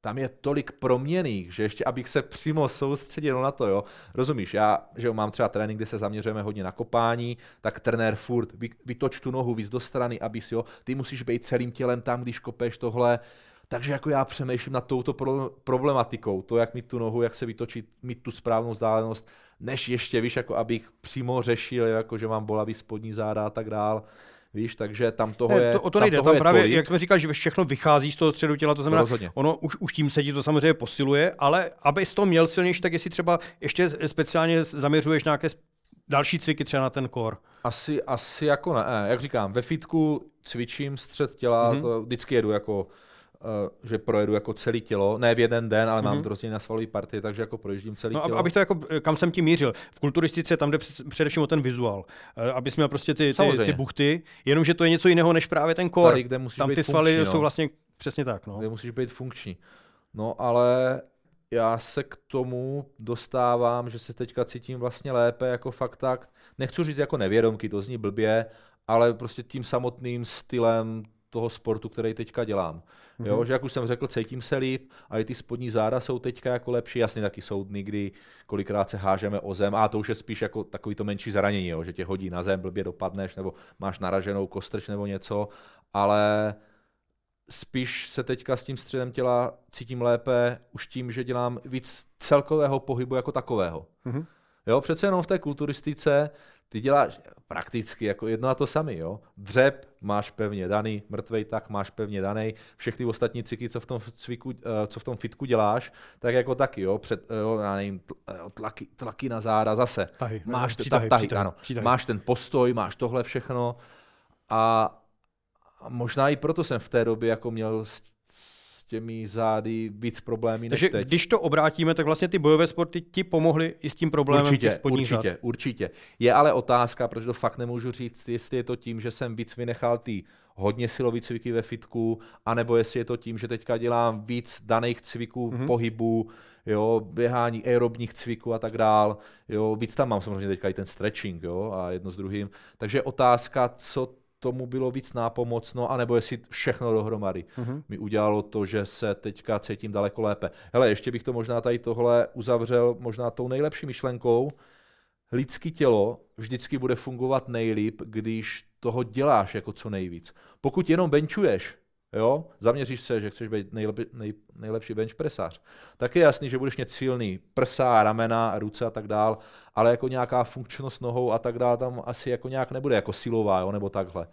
[SPEAKER 2] tam je tolik proměných, že ještě abych se přímo soustředil na to, jo. Rozumíš, já, že jo, mám třeba trénink, kde se zaměřujeme hodně na kopání, tak trenér furt vytoč tu nohu víc do strany, abys, jo, ty musíš být celým tělem tam, když kopeš tohle, takže jako já přemýšlím nad touto problematikou, to, jak mít tu nohu, jak se vytočit, mít tu správnou vzdálenost, než ještě, víš, jako abych přímo řešil, jako že mám bolavý spodní záda a tak dál. Víš, takže tam toho je.
[SPEAKER 1] To, o to nejde, tam, tam právě, tolik. jak jsme říkali, že všechno vychází z toho středu těla, to znamená, to ono už, už tím se ti to samozřejmě posiluje, ale aby z toho měl silnější, tak jestli třeba ještě speciálně zaměřuješ nějaké další cviky třeba na ten kor.
[SPEAKER 2] Asi, asi jako ne, jak říkám, ve fitku cvičím střed těla, mm-hmm. to vždycky jedu jako že projedu jako celý tělo, ne v jeden den, ale mm-hmm. mám to rozdělené na svalové partie, takže jako projíždím celý
[SPEAKER 1] no,
[SPEAKER 2] tělo.
[SPEAKER 1] Abych to jako, kam jsem tím mířil, v kulturistice tam jde především o ten vizuál, uh, abys měl prostě ty, ty, ty buchty, jenomže to je něco jiného než právě ten core. Tady, kde musíš tam být ty svaly funkční, no. jsou vlastně přesně tak. No.
[SPEAKER 2] Kde musíš být funkční. No ale já se k tomu dostávám, že se teďka cítím vlastně lépe jako fakt tak, nechci říct jako nevědomky, to zní blbě, ale prostě tím samotným stylem toho sportu, který teďka dělám. Mm-hmm. Jo, že jak už jsem řekl, cítím se líp a i ty spodní záda jsou teďka jako lepší. Jasně taky jsou dny, kdy kolikrát se hážeme o zem a to už je spíš jako takový to menší zranění, jo, že tě hodí na zem, blbě dopadneš nebo máš naraženou kostrč nebo něco, ale spíš se teďka s tím středem těla cítím lépe už tím, že dělám víc celkového pohybu jako takového. Mm-hmm. Jo, přece jenom v té kulturistice ty děláš prakticky jako jedno a to samý, jo. Dřep máš pevně daný, mrtvej tak máš pevně daný, všechny ostatní cviky, co v tom, cviku, eh, co v tom fitku děláš, tak jako taky, jo, před, eh, jo, já nevím, eh, tlaky, tlaky na záda, zase.
[SPEAKER 1] Tahy,
[SPEAKER 2] máš,
[SPEAKER 1] přitahy,
[SPEAKER 2] tahy, tahy, ano, přitahy. máš ten postoj, máš tohle všechno a možná i proto jsem v té době jako měl těmi zády víc problémy
[SPEAKER 1] Takže
[SPEAKER 2] než teď.
[SPEAKER 1] když to obrátíme, tak vlastně ty bojové sporty ti pomohly i s tím problémem
[SPEAKER 2] určitě,
[SPEAKER 1] těch
[SPEAKER 2] určitě,
[SPEAKER 1] zad.
[SPEAKER 2] určitě. Je ale otázka, protože to fakt nemůžu říct, jestli je to tím, že jsem víc vynechal ty hodně silový cviky ve fitku, anebo jestli je to tím, že teďka dělám víc daných cviků mm-hmm. pohybu, jo, běhání aerobních cviků a tak dál, jo, víc tam mám samozřejmě teďka i ten stretching, jo, a jedno s druhým. Takže otázka, co tomu bylo víc nápomocno, anebo jestli všechno dohromady uh-huh. mi udělalo to, že se teďka cítím daleko lépe. Hele, ještě bych to možná tady tohle uzavřel možná tou nejlepší myšlenkou. Lidský tělo vždycky bude fungovat nejlíp, když toho děláš jako co nejvíc. Pokud jenom benčuješ, jo, zaměříš se, že chceš být nejlepší, nej, nejlepší bench presář, tak je jasný, že budeš mít silný prsa, ramena, ruce a tak dál, ale jako nějaká funkčnost nohou a tak dál tam asi jako nějak nebude, jako silová, jo, nebo takhle.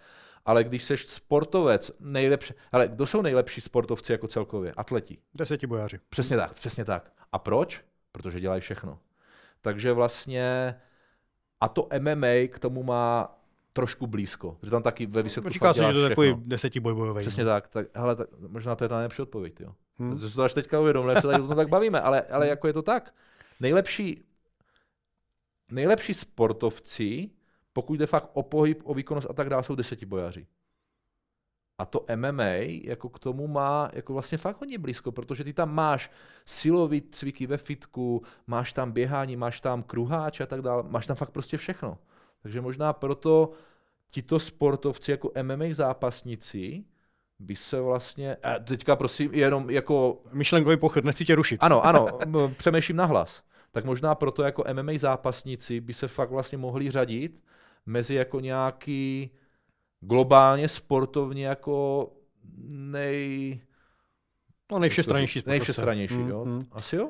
[SPEAKER 2] Ale když jsi sportovec, nejlepší, ale kdo jsou nejlepší sportovci jako celkově? Atleti.
[SPEAKER 1] Deseti bojaři.
[SPEAKER 2] Přesně tak, přesně tak. A proč? Protože dělají všechno. Takže vlastně a to MMA k tomu má trošku blízko. Že tam taky ve výsledku
[SPEAKER 1] Říká se, že to je takový desetiboj bojový.
[SPEAKER 2] Přesně no. tak, tak, hele, tak, možná to je ta nejlepší odpověď. Jo. Hmm. To to až teďka uvědomil, se tady o tom tak bavíme, ale, ale jako je to tak. Nejlepší, nejlepší sportovci, pokud jde fakt o pohyb, o výkonnost a tak dále, jsou desetibojaři. A to MMA jako k tomu má jako vlastně fakt hodně blízko, protože ty tam máš silový cviky ve fitku, máš tam běhání, máš tam kruháč a tak dále, máš tam fakt prostě všechno. Takže možná proto tito sportovci jako MMA zápasníci by se vlastně, a teďka prosím, jenom jako...
[SPEAKER 1] Myšlenkový pochod, nechci tě rušit.
[SPEAKER 2] Ano, ano, [laughs] přemýšlím nahlas. Tak možná proto jako MMA zápasníci by se fakt vlastně mohli řadit mezi jako nějaký globálně sportovně jako nej...
[SPEAKER 1] No nejvšestranější
[SPEAKER 2] Nejvšestranější, mm, jo. Mm. Asi jo?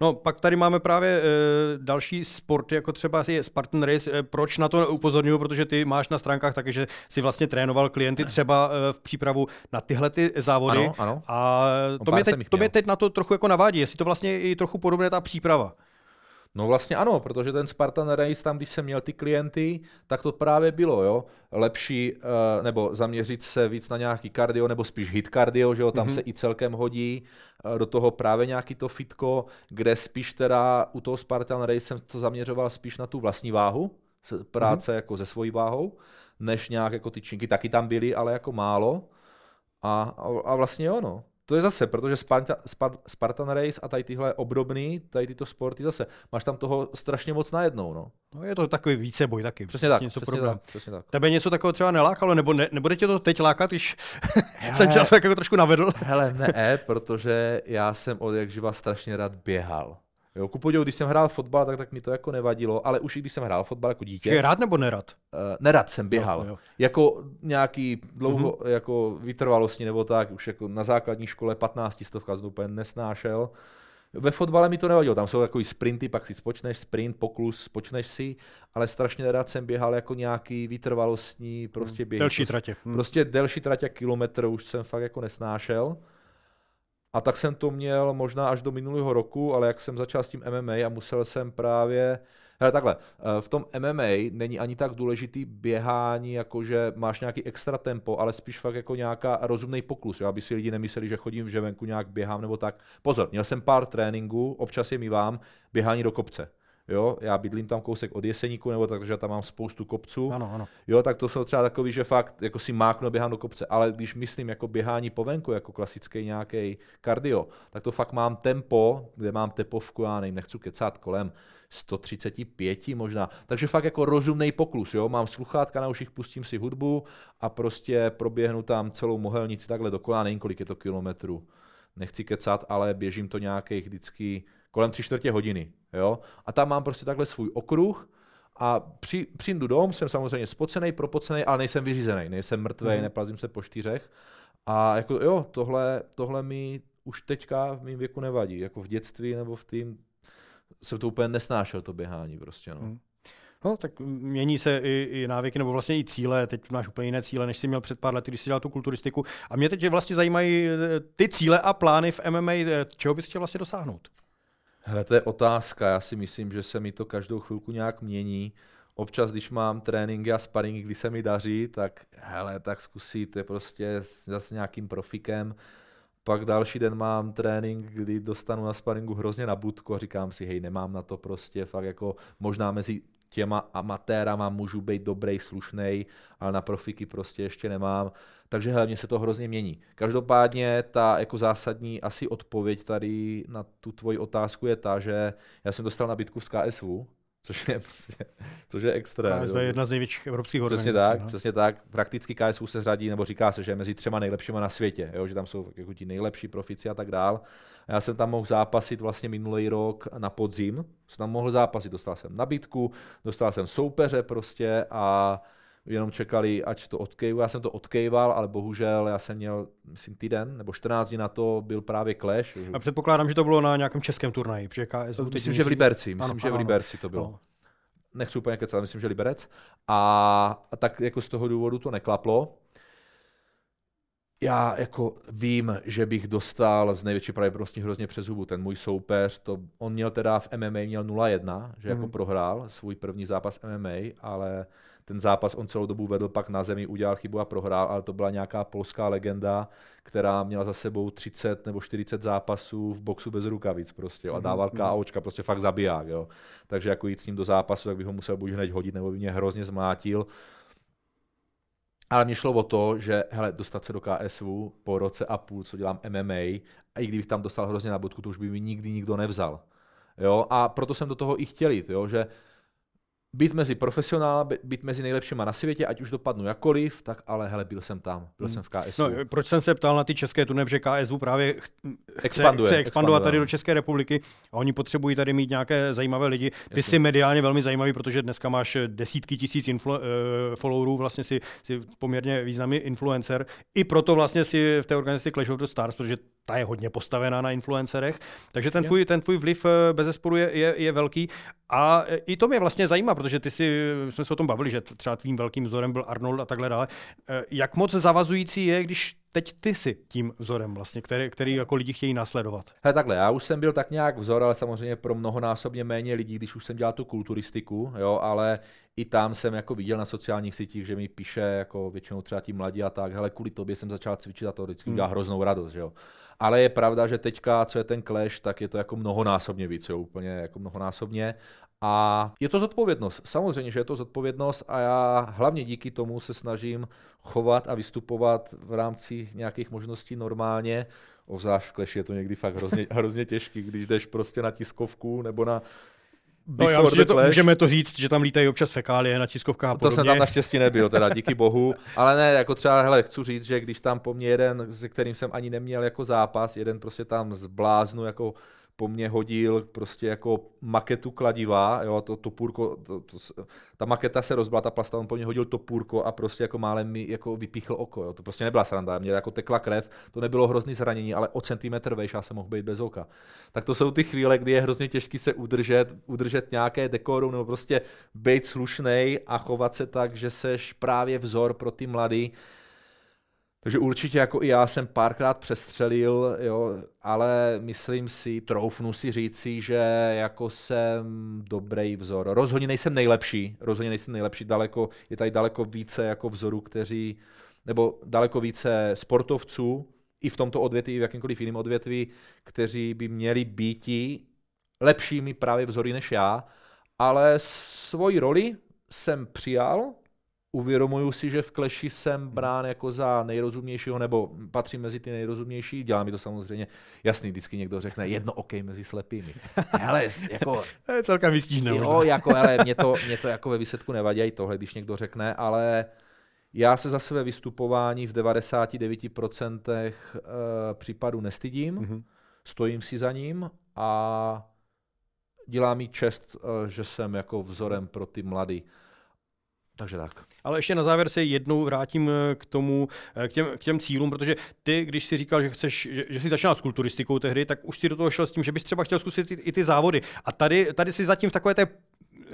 [SPEAKER 1] No, pak tady máme právě e, další sporty, jako třeba je Spartan Race. E, proč na to upozorňuju? Protože ty máš na stránkách taky, že si vlastně trénoval klienty třeba e, v přípravu na tyhle ty závody.
[SPEAKER 2] Ano, ano.
[SPEAKER 1] A to mě, teď, to mě teď na to trochu jako navádí, jestli to vlastně i trochu podobné ta příprava.
[SPEAKER 2] No vlastně ano, protože ten Spartan Race, tam když jsem měl ty klienty, tak to právě bylo, jo. Lepší, uh, nebo zaměřit se víc na nějaký kardio, nebo spíš hit kardio, že jo, tam mm-hmm. se i celkem hodí. Uh, do toho právě nějaký to fitko, kde spíš teda u toho Spartan Race jsem to zaměřoval spíš na tu vlastní váhu, práce mm-hmm. jako se svojí váhou, než nějak jako ty činky, taky tam byly, ale jako málo. A, a, a vlastně jo, no. To je zase, protože Sparta, Spartan Race a tady tyhle obdobný, tady tyto sporty zase, máš tam toho strašně moc najednou, no.
[SPEAKER 1] No je to takový víceboj taky.
[SPEAKER 2] Přesně tak, něco přesně tak, přesně tak.
[SPEAKER 1] Tebe něco takového třeba nelákalo, nebo ne, nebude tě to teď lákat, když [laughs] jsem tě jako trošku navedl?
[SPEAKER 2] Hele, ne, protože já jsem od jak živa strašně rád běhal. Jo, ku podivu, když jsem hrál fotbal, tak, tak mi to jako nevadilo, ale už i když jsem hrál fotbal jako dítě.
[SPEAKER 1] Je rád nebo nerad?
[SPEAKER 2] Uh, nerad jsem běhal. Jo, jo. Jako nějaký dlouho, mm-hmm. jako vytrvalostní nebo tak, už jako na základní škole 15 stovka jsem úplně nesnášel. Ve fotbale mi to nevadilo, tam jsou jako sprinty, pak si spočneš sprint, poklus, spočneš si, ale strašně nerad jsem běhal jako nějaký vytrvalostní prostě běh.
[SPEAKER 1] Delší tratě.
[SPEAKER 2] Hmm. Prostě delší tratě kilometr už jsem fakt jako nesnášel. A tak jsem to měl možná až do minulého roku, ale jak jsem začal s tím MMA a musel jsem právě Hele, takhle, eh, v tom MMA není ani tak důležitý běhání, jako že máš nějaký extra tempo, ale spíš fakt jako nějaká rozumný poklus, jo? aby si lidi nemysleli, že chodím v ževenku, nějak běhám nebo tak. Pozor, měl jsem pár tréninků, občas je mi vám běhání do kopce. Jo, já bydlím tam kousek od Jeseníku, nebo takže tam mám spoustu kopců.
[SPEAKER 1] Ano, ano.
[SPEAKER 2] Jo, tak to jsou třeba takový, že fakt jako si máknu běhám do kopce, ale když myslím jako běhání po venku, jako klasický nějaký kardio, tak to fakt mám tempo, kde mám tepovku, já nevím, nechci kecat kolem 135 možná. Takže fakt jako rozumný poklus, jo. Mám sluchátka na uších, pustím si hudbu a prostě proběhnu tam celou mohelnici takhle dokola, nevím kolik je to kilometrů. Nechci kecat, ale běžím to nějakých vždycky kolem tři čtvrtě hodiny. Jo? A tam mám prostě takhle svůj okruh a při, přijdu dom, jsem samozřejmě spocený, propocený, ale nejsem vyřízený, nejsem mrtvý, mm. neplazím se po čtyřech. A jako jo, tohle, tohle mi už teďka v mém věku nevadí. Jako v dětství nebo v tým jsem to úplně nesnášel, to běhání prostě. No. Mm.
[SPEAKER 1] No, tak mění se i, i návyky, nebo vlastně i cíle. Teď máš úplně jiné cíle, než jsi měl před pár lety, když jsi dělal tu kulturistiku. A mě teď vlastně zajímají eh, ty cíle a plány v MMA, eh, čeho bys chtěl vlastně dosáhnout?
[SPEAKER 2] Hele, to je otázka. Já si myslím, že se mi to každou chvilku nějak mění. Občas, když mám tréninky a sparingy, kdy se mi daří, tak hele, tak zkusíte prostě s nějakým profikem. Pak další den mám trénink, kdy dostanu na sparingu hrozně na budku a říkám si, hej, nemám na to prostě, fakt jako možná mezi těma amatérama můžu být dobrý, slušný, ale na profiky prostě ještě nemám. Takže hlavně se to hrozně mění. Každopádně ta jako zásadní asi odpověď tady na tu tvoji otázku je ta, že já jsem dostal nabídku z KSV, což je, prostě, což je extra.
[SPEAKER 1] KSV je jedna z největších evropských
[SPEAKER 2] organizací. Přesně tak, no? přesně tak. Prakticky KSV se řadí, nebo říká se, že je mezi třema nejlepšíma na světě, jo? že tam jsou jako ti nejlepší profici a tak dál. A já jsem tam mohl zápasit vlastně minulý rok na podzim, jsem tam mohl zápasit, dostal jsem nabídku, dostal jsem soupeře prostě a jenom čekali, ať to odkejvu. Já jsem to odkejval, ale bohužel já jsem měl, myslím, týden nebo 14 dní na to byl právě Clash.
[SPEAKER 1] A předpokládám, že to bylo na nějakém českém turnaji, protože KSU
[SPEAKER 2] Myslím, že v Liberci, myslím, ano, že v Liberci to bylo. Ano. Nechci úplně kecat, myslím, že Liberec. A, a tak jako z toho důvodu to neklaplo já jako vím, že bych dostal z největší pravděpodobností hrozně přes hubu. Ten můj soupeř, to, on měl teda v MMA měl 0-1, že mm. jako mhm. prohrál svůj první zápas MMA, ale ten zápas on celou dobu vedl, pak na zemi udělal chybu a prohrál, ale to byla nějaká polská legenda, která měla za sebou 30 nebo 40 zápasů v boxu bez rukavic prostě a mhm, dával mm. KOčka, prostě fakt zabiják. Jo. Takže jako jít s ním do zápasu, tak bych ho musel buď hned hodit, nebo by mě hrozně zmátil Ale mě šlo o to, že hele, dostat se do KSV po roce a půl, co dělám MMA, a i kdybych tam dostal hrozně nabodku, to už by mi nikdy nikdo nevzal. Jo? A proto jsem do toho i chtěl jít, jo? že být mezi profesionály, být mezi nejlepšíma na světě, ať už dopadnu jakoliv, tak ale hele, byl jsem tam, byl hmm. jsem v KSU. No,
[SPEAKER 1] proč jsem se ptal na ty české turné, že KSU právě expanduje, chce expandovat tady do České republiky a oni potřebují tady mít nějaké zajímavé lidi. Ty Jasně. jsi mediálně velmi zajímavý, protože dneska máš desítky tisíc influ, uh, followerů, vlastně si, si poměrně významný influencer. I proto vlastně si v té organizaci Clash of the Stars, protože ta je hodně postavená na influencerech, takže ten tvůj, ten tvůj vliv eh, bez zesporu je, je, je velký. A eh, i to mě vlastně zajímá, protože ty si, jsme se o tom bavili, že třeba tvým velkým vzorem byl Arnold a takhle dále. Jak moc zavazující je, když teď ty jsi tím vzorem vlastně, který, který jako lidi chtějí následovat?
[SPEAKER 2] Hele, takhle, já už jsem byl tak nějak vzor, ale samozřejmě pro mnohonásobně méně lidí, když už jsem dělal tu kulturistiku, jo, ale i tam jsem jako viděl na sociálních sítích, že mi píše jako většinou třeba ti mladí a tak, hele, kvůli tobě jsem začal cvičit a to vždycky udělá hmm. hroznou radost, že jo. Ale je pravda, že teďka, co je ten clash, tak je to jako mnohonásobně víc, jo, úplně jako mnohonásobně. A je to zodpovědnost. Samozřejmě, že je to zodpovědnost a já hlavně díky tomu se snažím chovat a vystupovat v rámci nějakých možností normálně. Obzvlášť v Clash je to někdy fakt hrozně, [laughs] hrozně těžký, když jdeš prostě na tiskovku nebo na
[SPEAKER 1] No, já myslím, že to, můžeme to říct, že tam lítají občas fekálie na tiskovkách a
[SPEAKER 2] podobně. To jsem tam naštěstí nebyl, teda díky bohu. Ale ne, jako třeba, hele, chci říct, že když tam po mně jeden, se kterým jsem ani neměl jako zápas, jeden prostě tam zbláznu jako po mně hodil prostě jako maketu kladiva, jo, to topůrko, to, to, ta maketa se rozbila, ta plasta, on po mně hodil topůrko a prostě jako málem mi jako vypíchl oko, jo, to prostě nebyla sranda, mě jako tekla krev, to nebylo hrozný zranění, ale o centimetr vejš já jsem mohl být bez oka. Tak to jsou ty chvíle, kdy je hrozně těžké se udržet, udržet nějaké dekorum nebo prostě být slušnej a chovat se tak, že seš právě vzor pro ty mladý, takže určitě jako i já jsem párkrát přestřelil, jo, ale myslím si, troufnu si říci, že jako jsem dobrý vzor. Rozhodně nejsem nejlepší, rozhodně nejsem nejlepší, daleko, je tady daleko více jako vzorů, kteří, nebo daleko více sportovců, i v tomto odvětví, v jakýmkoliv jiném odvětví, kteří by měli být lepšími právě vzory než já, ale svoji roli jsem přijal, uvědomuju si, že v kleši jsem brán jako za nejrozumnějšího, nebo patřím mezi ty nejrozumnější, dělá mi to samozřejmě jasný, vždycky někdo řekne jedno OK mezi slepými. Ale jako... [laughs]
[SPEAKER 1] to je celkem vystížné.
[SPEAKER 2] Jo, jako, ale mě to, mě to jako ve výsledku nevadí i tohle, když někdo řekne, ale já se za své vystupování v 99% eh, případů nestydím, mm-hmm. stojím si za ním a dělá mi čest, eh, že jsem jako vzorem pro ty mladý. Takže tak.
[SPEAKER 1] Ale ještě na závěr se jednou vrátím eh, k tomu, eh, k těm, k těm cílům, protože ty, když si říkal, že chceš, že, že jsi začínal s kulturistikou tehdy, tak už si do toho šel s tím, že bys třeba chtěl zkusit i, i ty závody. A tady, tady si zatím v takové té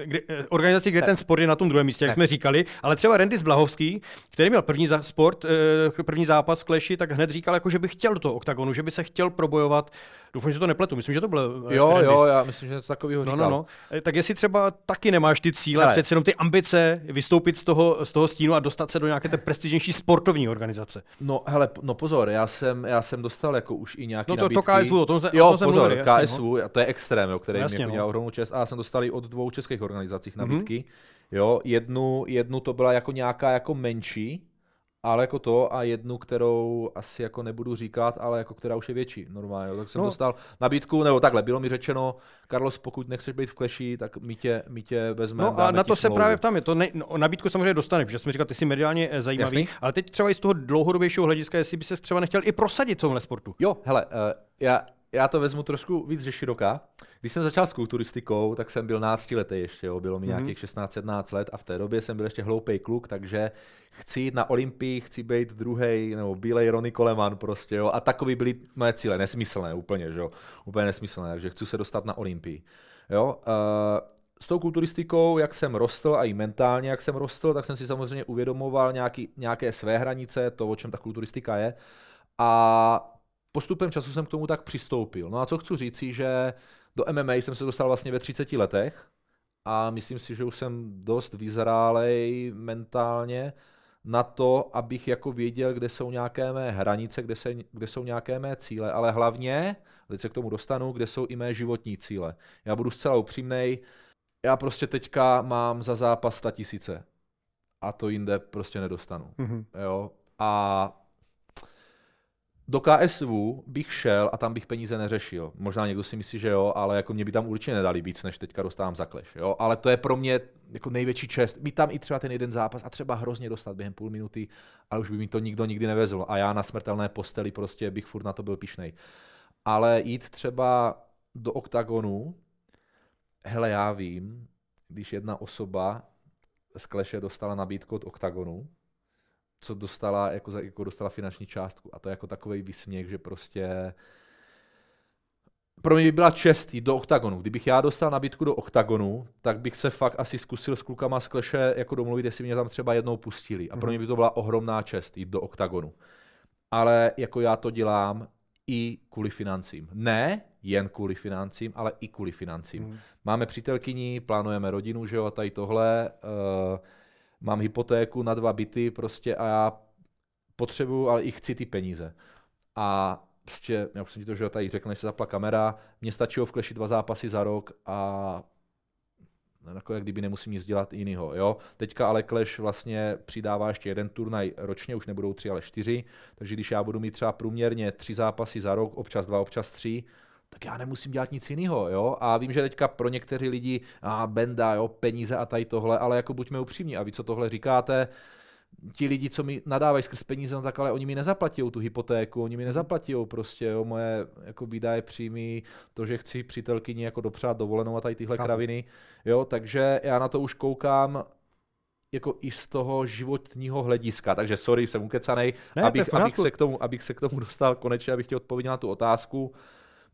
[SPEAKER 1] kde, eh, organizaci, kde ten sport je na tom druhém místě, jak jsme říkali, ale třeba Randy Zblahovský, který měl první za sport, první zápas v Kleši, tak hned říkal, jako, že by chtěl do toho oktagonu, že by se chtěl probojovat Doufám, že to nepletu. Myslím, že to bylo.
[SPEAKER 2] Eh, jo, Rendis. jo, já myslím, že něco takového říkal.
[SPEAKER 1] No, no, no. Eh, tak jestli třeba taky nemáš ty cíle, Ale. přece jenom ty ambice vystoupit z toho, z toho stínu a dostat se do nějaké té prestižnější sportovní organizace.
[SPEAKER 2] No, hele, no pozor, já jsem, já jsem dostal jako už i nějaký
[SPEAKER 1] No to,
[SPEAKER 2] nabídky.
[SPEAKER 1] to KSV, o tom, se,
[SPEAKER 2] jo,
[SPEAKER 1] o tom jsem
[SPEAKER 2] pozor,
[SPEAKER 1] mluvil,
[SPEAKER 2] jasně, KSV, no. to je extrém, jo, který jasně, mě no. ohromnou čest a já jsem dostal i od dvou českých organizacích nabídky. Mm-hmm. Jo, jednu, jednu to byla jako nějaká jako menší, ale jako to a jednu, kterou asi jako nebudu říkat, ale jako která už je větší normálně. Tak jsem no. dostal nabídku, nebo takhle, bylo mi řečeno, Carlos, pokud nechceš být v kleši, tak my tě, my tě vezmeme.
[SPEAKER 1] No a na to se právě ptám, je to ne, no, nabídku samozřejmě dostaneš, protože jsem říkal, ty jsi mediálně eh, zajímavý, Jasný? ale teď třeba i z toho dlouhodobějšího hlediska, jestli by se třeba nechtěl i prosadit v tomhle sportu.
[SPEAKER 2] Jo, hele, uh, já, já to vezmu trošku víc ze široka. Když jsem začal s kulturistikou, tak jsem byl náctiletý ještě, jo. bylo mi mm-hmm. nějakých 16-17 let a v té době jsem byl ještě hloupý kluk, takže chci jít na Olympii, chci být druhý nebo bílej Ronny Coleman prostě, jo. A takový byly moje cíle, nesmyslné úplně, že jo. Úplně nesmyslné, takže chci se dostat na Olympii. Jo. Uh, s tou kulturistikou, jak jsem rostl a i mentálně, jak jsem rostl, tak jsem si samozřejmě uvědomoval nějaký, nějaké své hranice, to, o čem ta kulturistika je. A postupem času jsem k tomu tak přistoupil. No a co chci říci, že do MMA jsem se dostal vlastně ve 30 letech a myslím si, že už jsem dost vyzrálej mentálně na to, abych jako věděl, kde jsou nějaké mé hranice, kde, se, kde jsou nějaké mé cíle, ale hlavně, teď se k tomu dostanu, kde jsou i mé životní cíle. Já budu zcela upřímnej, já prostě teďka mám za zápas 100 tisíce a to jinde prostě nedostanu. Mm-hmm. Jo? A do KSV bych šel a tam bych peníze neřešil. Možná někdo si myslí, že jo, ale jako mě by tam určitě nedali víc, než teďka dostávám za kleš. Jo? Ale to je pro mě jako největší čest. Mít tam i třeba ten jeden zápas a třeba hrozně dostat během půl minuty, ale už by mi to nikdo nikdy nevezl. A já na smrtelné posteli prostě bych furt na to byl pišnej. Ale jít třeba do oktagonu, hele, já vím, když jedna osoba z kleše dostala nabídku od oktagonu, co dostala, jako, jako dostala finanční částku. A to je jako takový výsměch, že prostě pro mě by byla čest jít do oktagonu. Kdybych já dostal nabídku do oktagonu, tak bych se fakt asi zkusil s klukama z kleše jako domluvit, jestli mě tam třeba jednou pustili. A pro mě by to byla ohromná čest jít do oktagonu. Ale jako já to dělám i kvůli financím. Ne jen kvůli financím, ale i kvůli financím. Hmm. Máme přítelkyni, plánujeme rodinu, že jo, a tady tohle. Uh, mám hypotéku na dva byty prostě a já potřebuju, ale i chci ty peníze. A prostě, já už jsem ti to že tady řekl, než se zapla kamera, mně stačilo vklešit dva zápasy za rok a jako jak kdyby nemusím nic dělat jinýho. Jo? Teďka ale Clash vlastně přidává ještě jeden turnaj ročně, už nebudou tři, ale čtyři, takže když já budu mít třeba průměrně tři zápasy za rok, občas dva, občas tři, tak já nemusím dělat nic jiného, jo. A vím, že teďka pro někteří lidi, a benda, jo, peníze a tady tohle, ale jako buďme upřímní a vy, co tohle říkáte, ti lidi, co mi nadávají skrz peníze, no tak ale oni mi nezaplatí tu hypotéku, oni mi nezaplatí prostě jo, moje jako výdaje příjmy, to, že chci přítelkyni jako dopřát dovolenou a tady tyhle Chápu. kraviny, jo, takže já na to už koukám jako i z toho životního hlediska, takže sorry, jsem ukecanej, ne, abych, abych, se k tomu, abych se k tomu dostal konečně, abych ti odpověděl na tu otázku.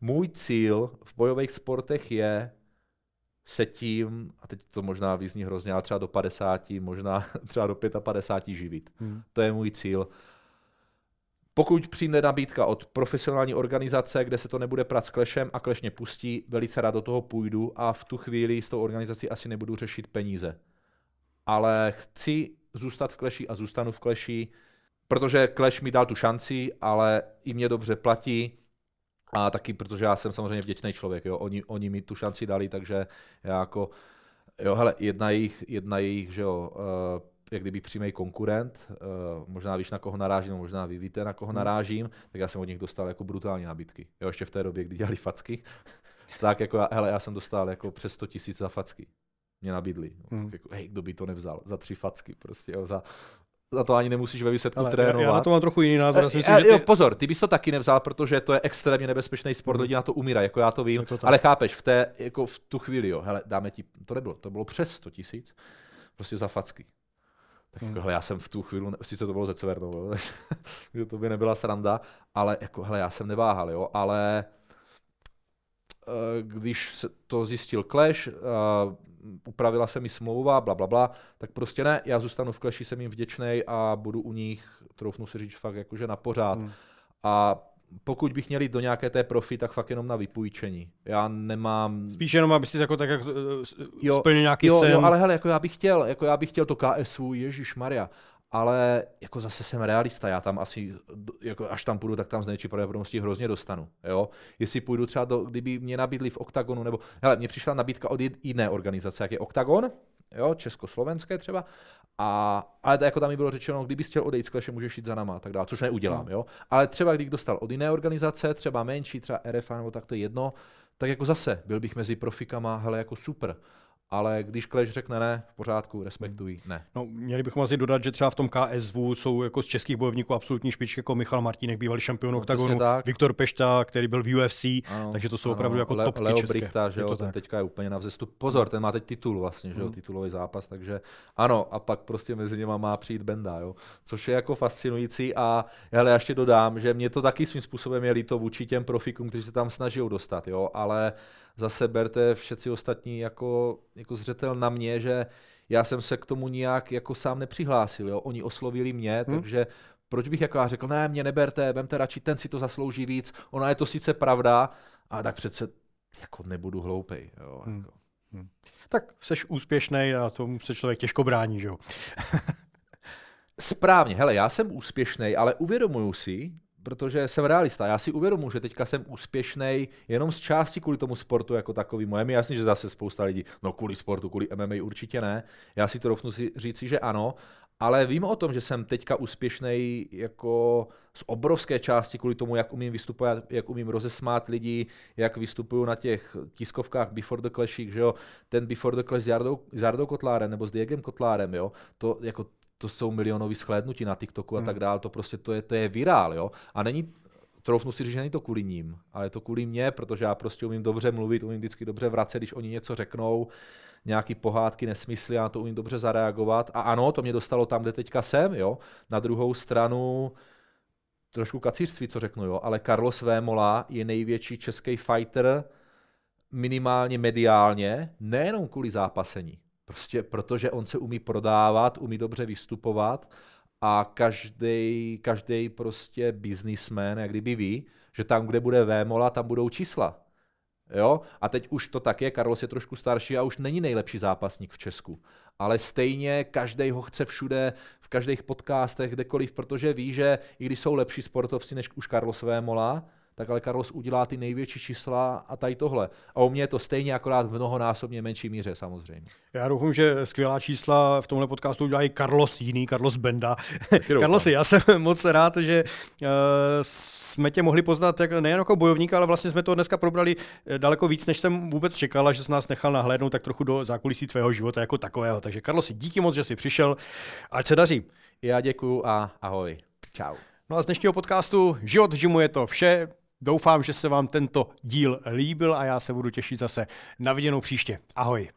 [SPEAKER 2] Můj cíl v bojových sportech je se tím, a teď to možná vyzní hrozně, ale třeba do 50, možná [laughs] třeba do 55 živit. Hmm. To je můj cíl. Pokud přijde nabídka od profesionální organizace, kde se to nebude prát s klešem a kleš mě pustí, velice rád do toho půjdu a v tu chvíli s tou organizací asi nebudu řešit peníze. Ale chci zůstat v kleši a zůstanu v kleši, protože kleš mi dal tu šanci, ale i mě dobře platí, a taky, protože já jsem samozřejmě vděčný člověk, jo. Oni, oni mi tu šanci dali, takže já jako, jo, hele, jedna jejich, jedna jejich, že jo, uh, jak kdyby přímý konkurent, uh, možná víš, na koho narážím, možná vy víte, na koho hmm. narážím, tak já jsem od nich dostal jako brutální nabídky. Jo, ještě v té době, kdy dělali facky, [laughs] tak jako, já, hele, já jsem dostal jako přes 100 tisíc za facky mě nabídli. No, hmm. tak jako, hej, kdo by to nevzal? Za tři facky prostě, jo, za, za to ani nemusíš ve výsledku Ale trénovat. Já,
[SPEAKER 1] já na to mám trochu jiný názor. Já
[SPEAKER 2] si myslím, že ty... jo, pozor, ty bys to taky nevzal, protože to je extrémně nebezpečný sport, mm. lidi na to umírají, jako já to vím, to ale chápeš, v, té, jako v tu chvíli, jo, hele, dáme ti, to nebylo, to bylo přes 100 tisíc, prostě za facky. Tak hmm. jako, hele, já jsem v tu chvíli, sice to bylo ze Severnou, [laughs] že to by nebyla sranda, ale jako, hele, já jsem neváhal, jo, ale eh, když se to zjistil Clash, upravila se mi smlouva, bla, bla, bla, tak prostě ne, já zůstanu v kleši, jsem jim vděčný a budu u nich, troufnu si říct, fakt jakože na pořád. Hmm. A pokud bych měl jít do nějaké té profi, tak fakt jenom na vypůjčení. Já nemám...
[SPEAKER 1] Spíš jenom, aby si jako tak jak eh, jo, splnil nějaký
[SPEAKER 2] jo,
[SPEAKER 1] sen.
[SPEAKER 2] Jo, ale hele, jako já bych chtěl, jako já bych chtěl to KSU, Ježíš Maria ale jako zase jsem realista, já tam asi, jako až tam půjdu, tak tam z největší pravděpodobností hrozně dostanu. Jo? Jestli půjdu třeba, do, kdyby mě nabídli v OKTAGONu, nebo, hele, mně přišla nabídka od jiné organizace, jak je OKTAGON, jo, československé třeba, a, ale to, jako tam mi bylo řečeno, kdyby chtěl odejít z kleše, můžeš jít za náma, tak dále, což neudělám, jo. Ale třeba kdybych dostal od jiné organizace, třeba menší, třeba RFA nebo tak to je jedno, tak jako zase byl bych mezi profikama, hele, jako super ale když Clash řekne ne, v pořádku, respektují, ne.
[SPEAKER 1] No, měli bychom asi dodat, že třeba v tom KSV jsou jako z českých bojovníků absolutní špičky, jako Michal Martínek, bývalý šampion no, oktagonu, Viktor Pešta, který byl v UFC, ano, takže to jsou ano, opravdu jako Le- topky
[SPEAKER 2] Leo
[SPEAKER 1] české.
[SPEAKER 2] Brichta, že jo, ten tak. teďka je úplně na vzestup. Pozor, ten má teď titul vlastně, že jo, mm. titulový zápas, takže ano, a pak prostě mezi něma má přijít Benda, jo, což je jako fascinující a já ještě dodám, že mě to taky svým způsobem je líto vůči těm profikům, kteří se tam snaží dostat, jo, ale zase berte všetci ostatní jako, jako zřetel na mě, že já jsem se k tomu nijak jako sám nepřihlásil. Jo? Oni oslovili mě, hmm. takže proč bych jako já řekl, ne, mě neberte, vemte radši, ten si to zaslouží víc, ona je to sice pravda, a tak přece jako nebudu hloupej. Jo? Hmm. Jako.
[SPEAKER 1] Hmm. Tak seš úspěšný a tomu se člověk těžko brání, že jo? [laughs]
[SPEAKER 2] Správně, hele, já jsem úspěšný, ale uvědomuju si, protože jsem realista. Já si uvědomuji, že teďka jsem úspěšný jenom z části kvůli tomu sportu jako takový. Moje mi jasný, že zase spousta lidí, no kvůli sportu, kvůli MMA určitě ne. Já si to rovnu si říci, že ano, ale vím o tom, že jsem teďka úspěšný jako z obrovské části kvůli tomu, jak umím vystupovat, jak umím rozesmát lidi, jak vystupuju na těch tiskovkách Before the Clashích, že jo, ten Before the Clash s Jardou, s Jardou Kotlárem nebo s Diegem Kotlárem, jo, to jako to jsou milionové shlédnutí na TikToku a hmm. tak dále, to prostě to je, to je virál, jo. A není, troufnu si říct, že není to kvůli ním, ale je to kvůli mně, protože já prostě umím dobře mluvit, umím vždycky dobře vracet, když oni něco řeknou, nějaký pohádky, nesmysly, já to umím dobře zareagovat. A ano, to mě dostalo tam, kde teďka jsem, jo. Na druhou stranu, trošku kacířství, co řeknu, jo, ale Carlos Vémola je největší český fighter minimálně mediálně, nejenom kvůli zápasení. Prostě protože on se umí prodávat, umí dobře vystupovat a každý, každý prostě businessman, jak kdyby ví, že tam, kde bude Vémola, tam budou čísla. Jo? A teď už to tak je, Carlos je trošku starší a už není nejlepší zápasník v Česku. Ale stejně každý ho chce všude, v každých podcastech, kdekoliv, protože ví, že i když jsou lepší sportovci než už Carlos Vémola, tak ale Carlos udělá ty největší čísla a tady tohle. A u mě je to stejně akorát v mnohonásobně menší míře samozřejmě.
[SPEAKER 1] Já doufám, že skvělá čísla v tomhle podcastu udělá i Carlos jiný, Carlos Benda. [laughs] Carlos, já jsem [laughs] moc rád, že uh, jsme tě mohli poznat jak, nejen jako bojovníka, ale vlastně jsme to dneska probrali eh, daleko víc, než jsem vůbec čekala, že jsi nás nechal nahlédnout tak trochu do zákulisí tvého života jako takového. Takže Carlos, díky moc, že jsi přišel. Ať se daří.
[SPEAKER 2] Já děkuju a ahoj. Čau.
[SPEAKER 1] No a z dnešního podcastu Život v žimu je to vše. Doufám, že se vám tento díl líbil a já se budu těšit zase na viděnou příště. Ahoj.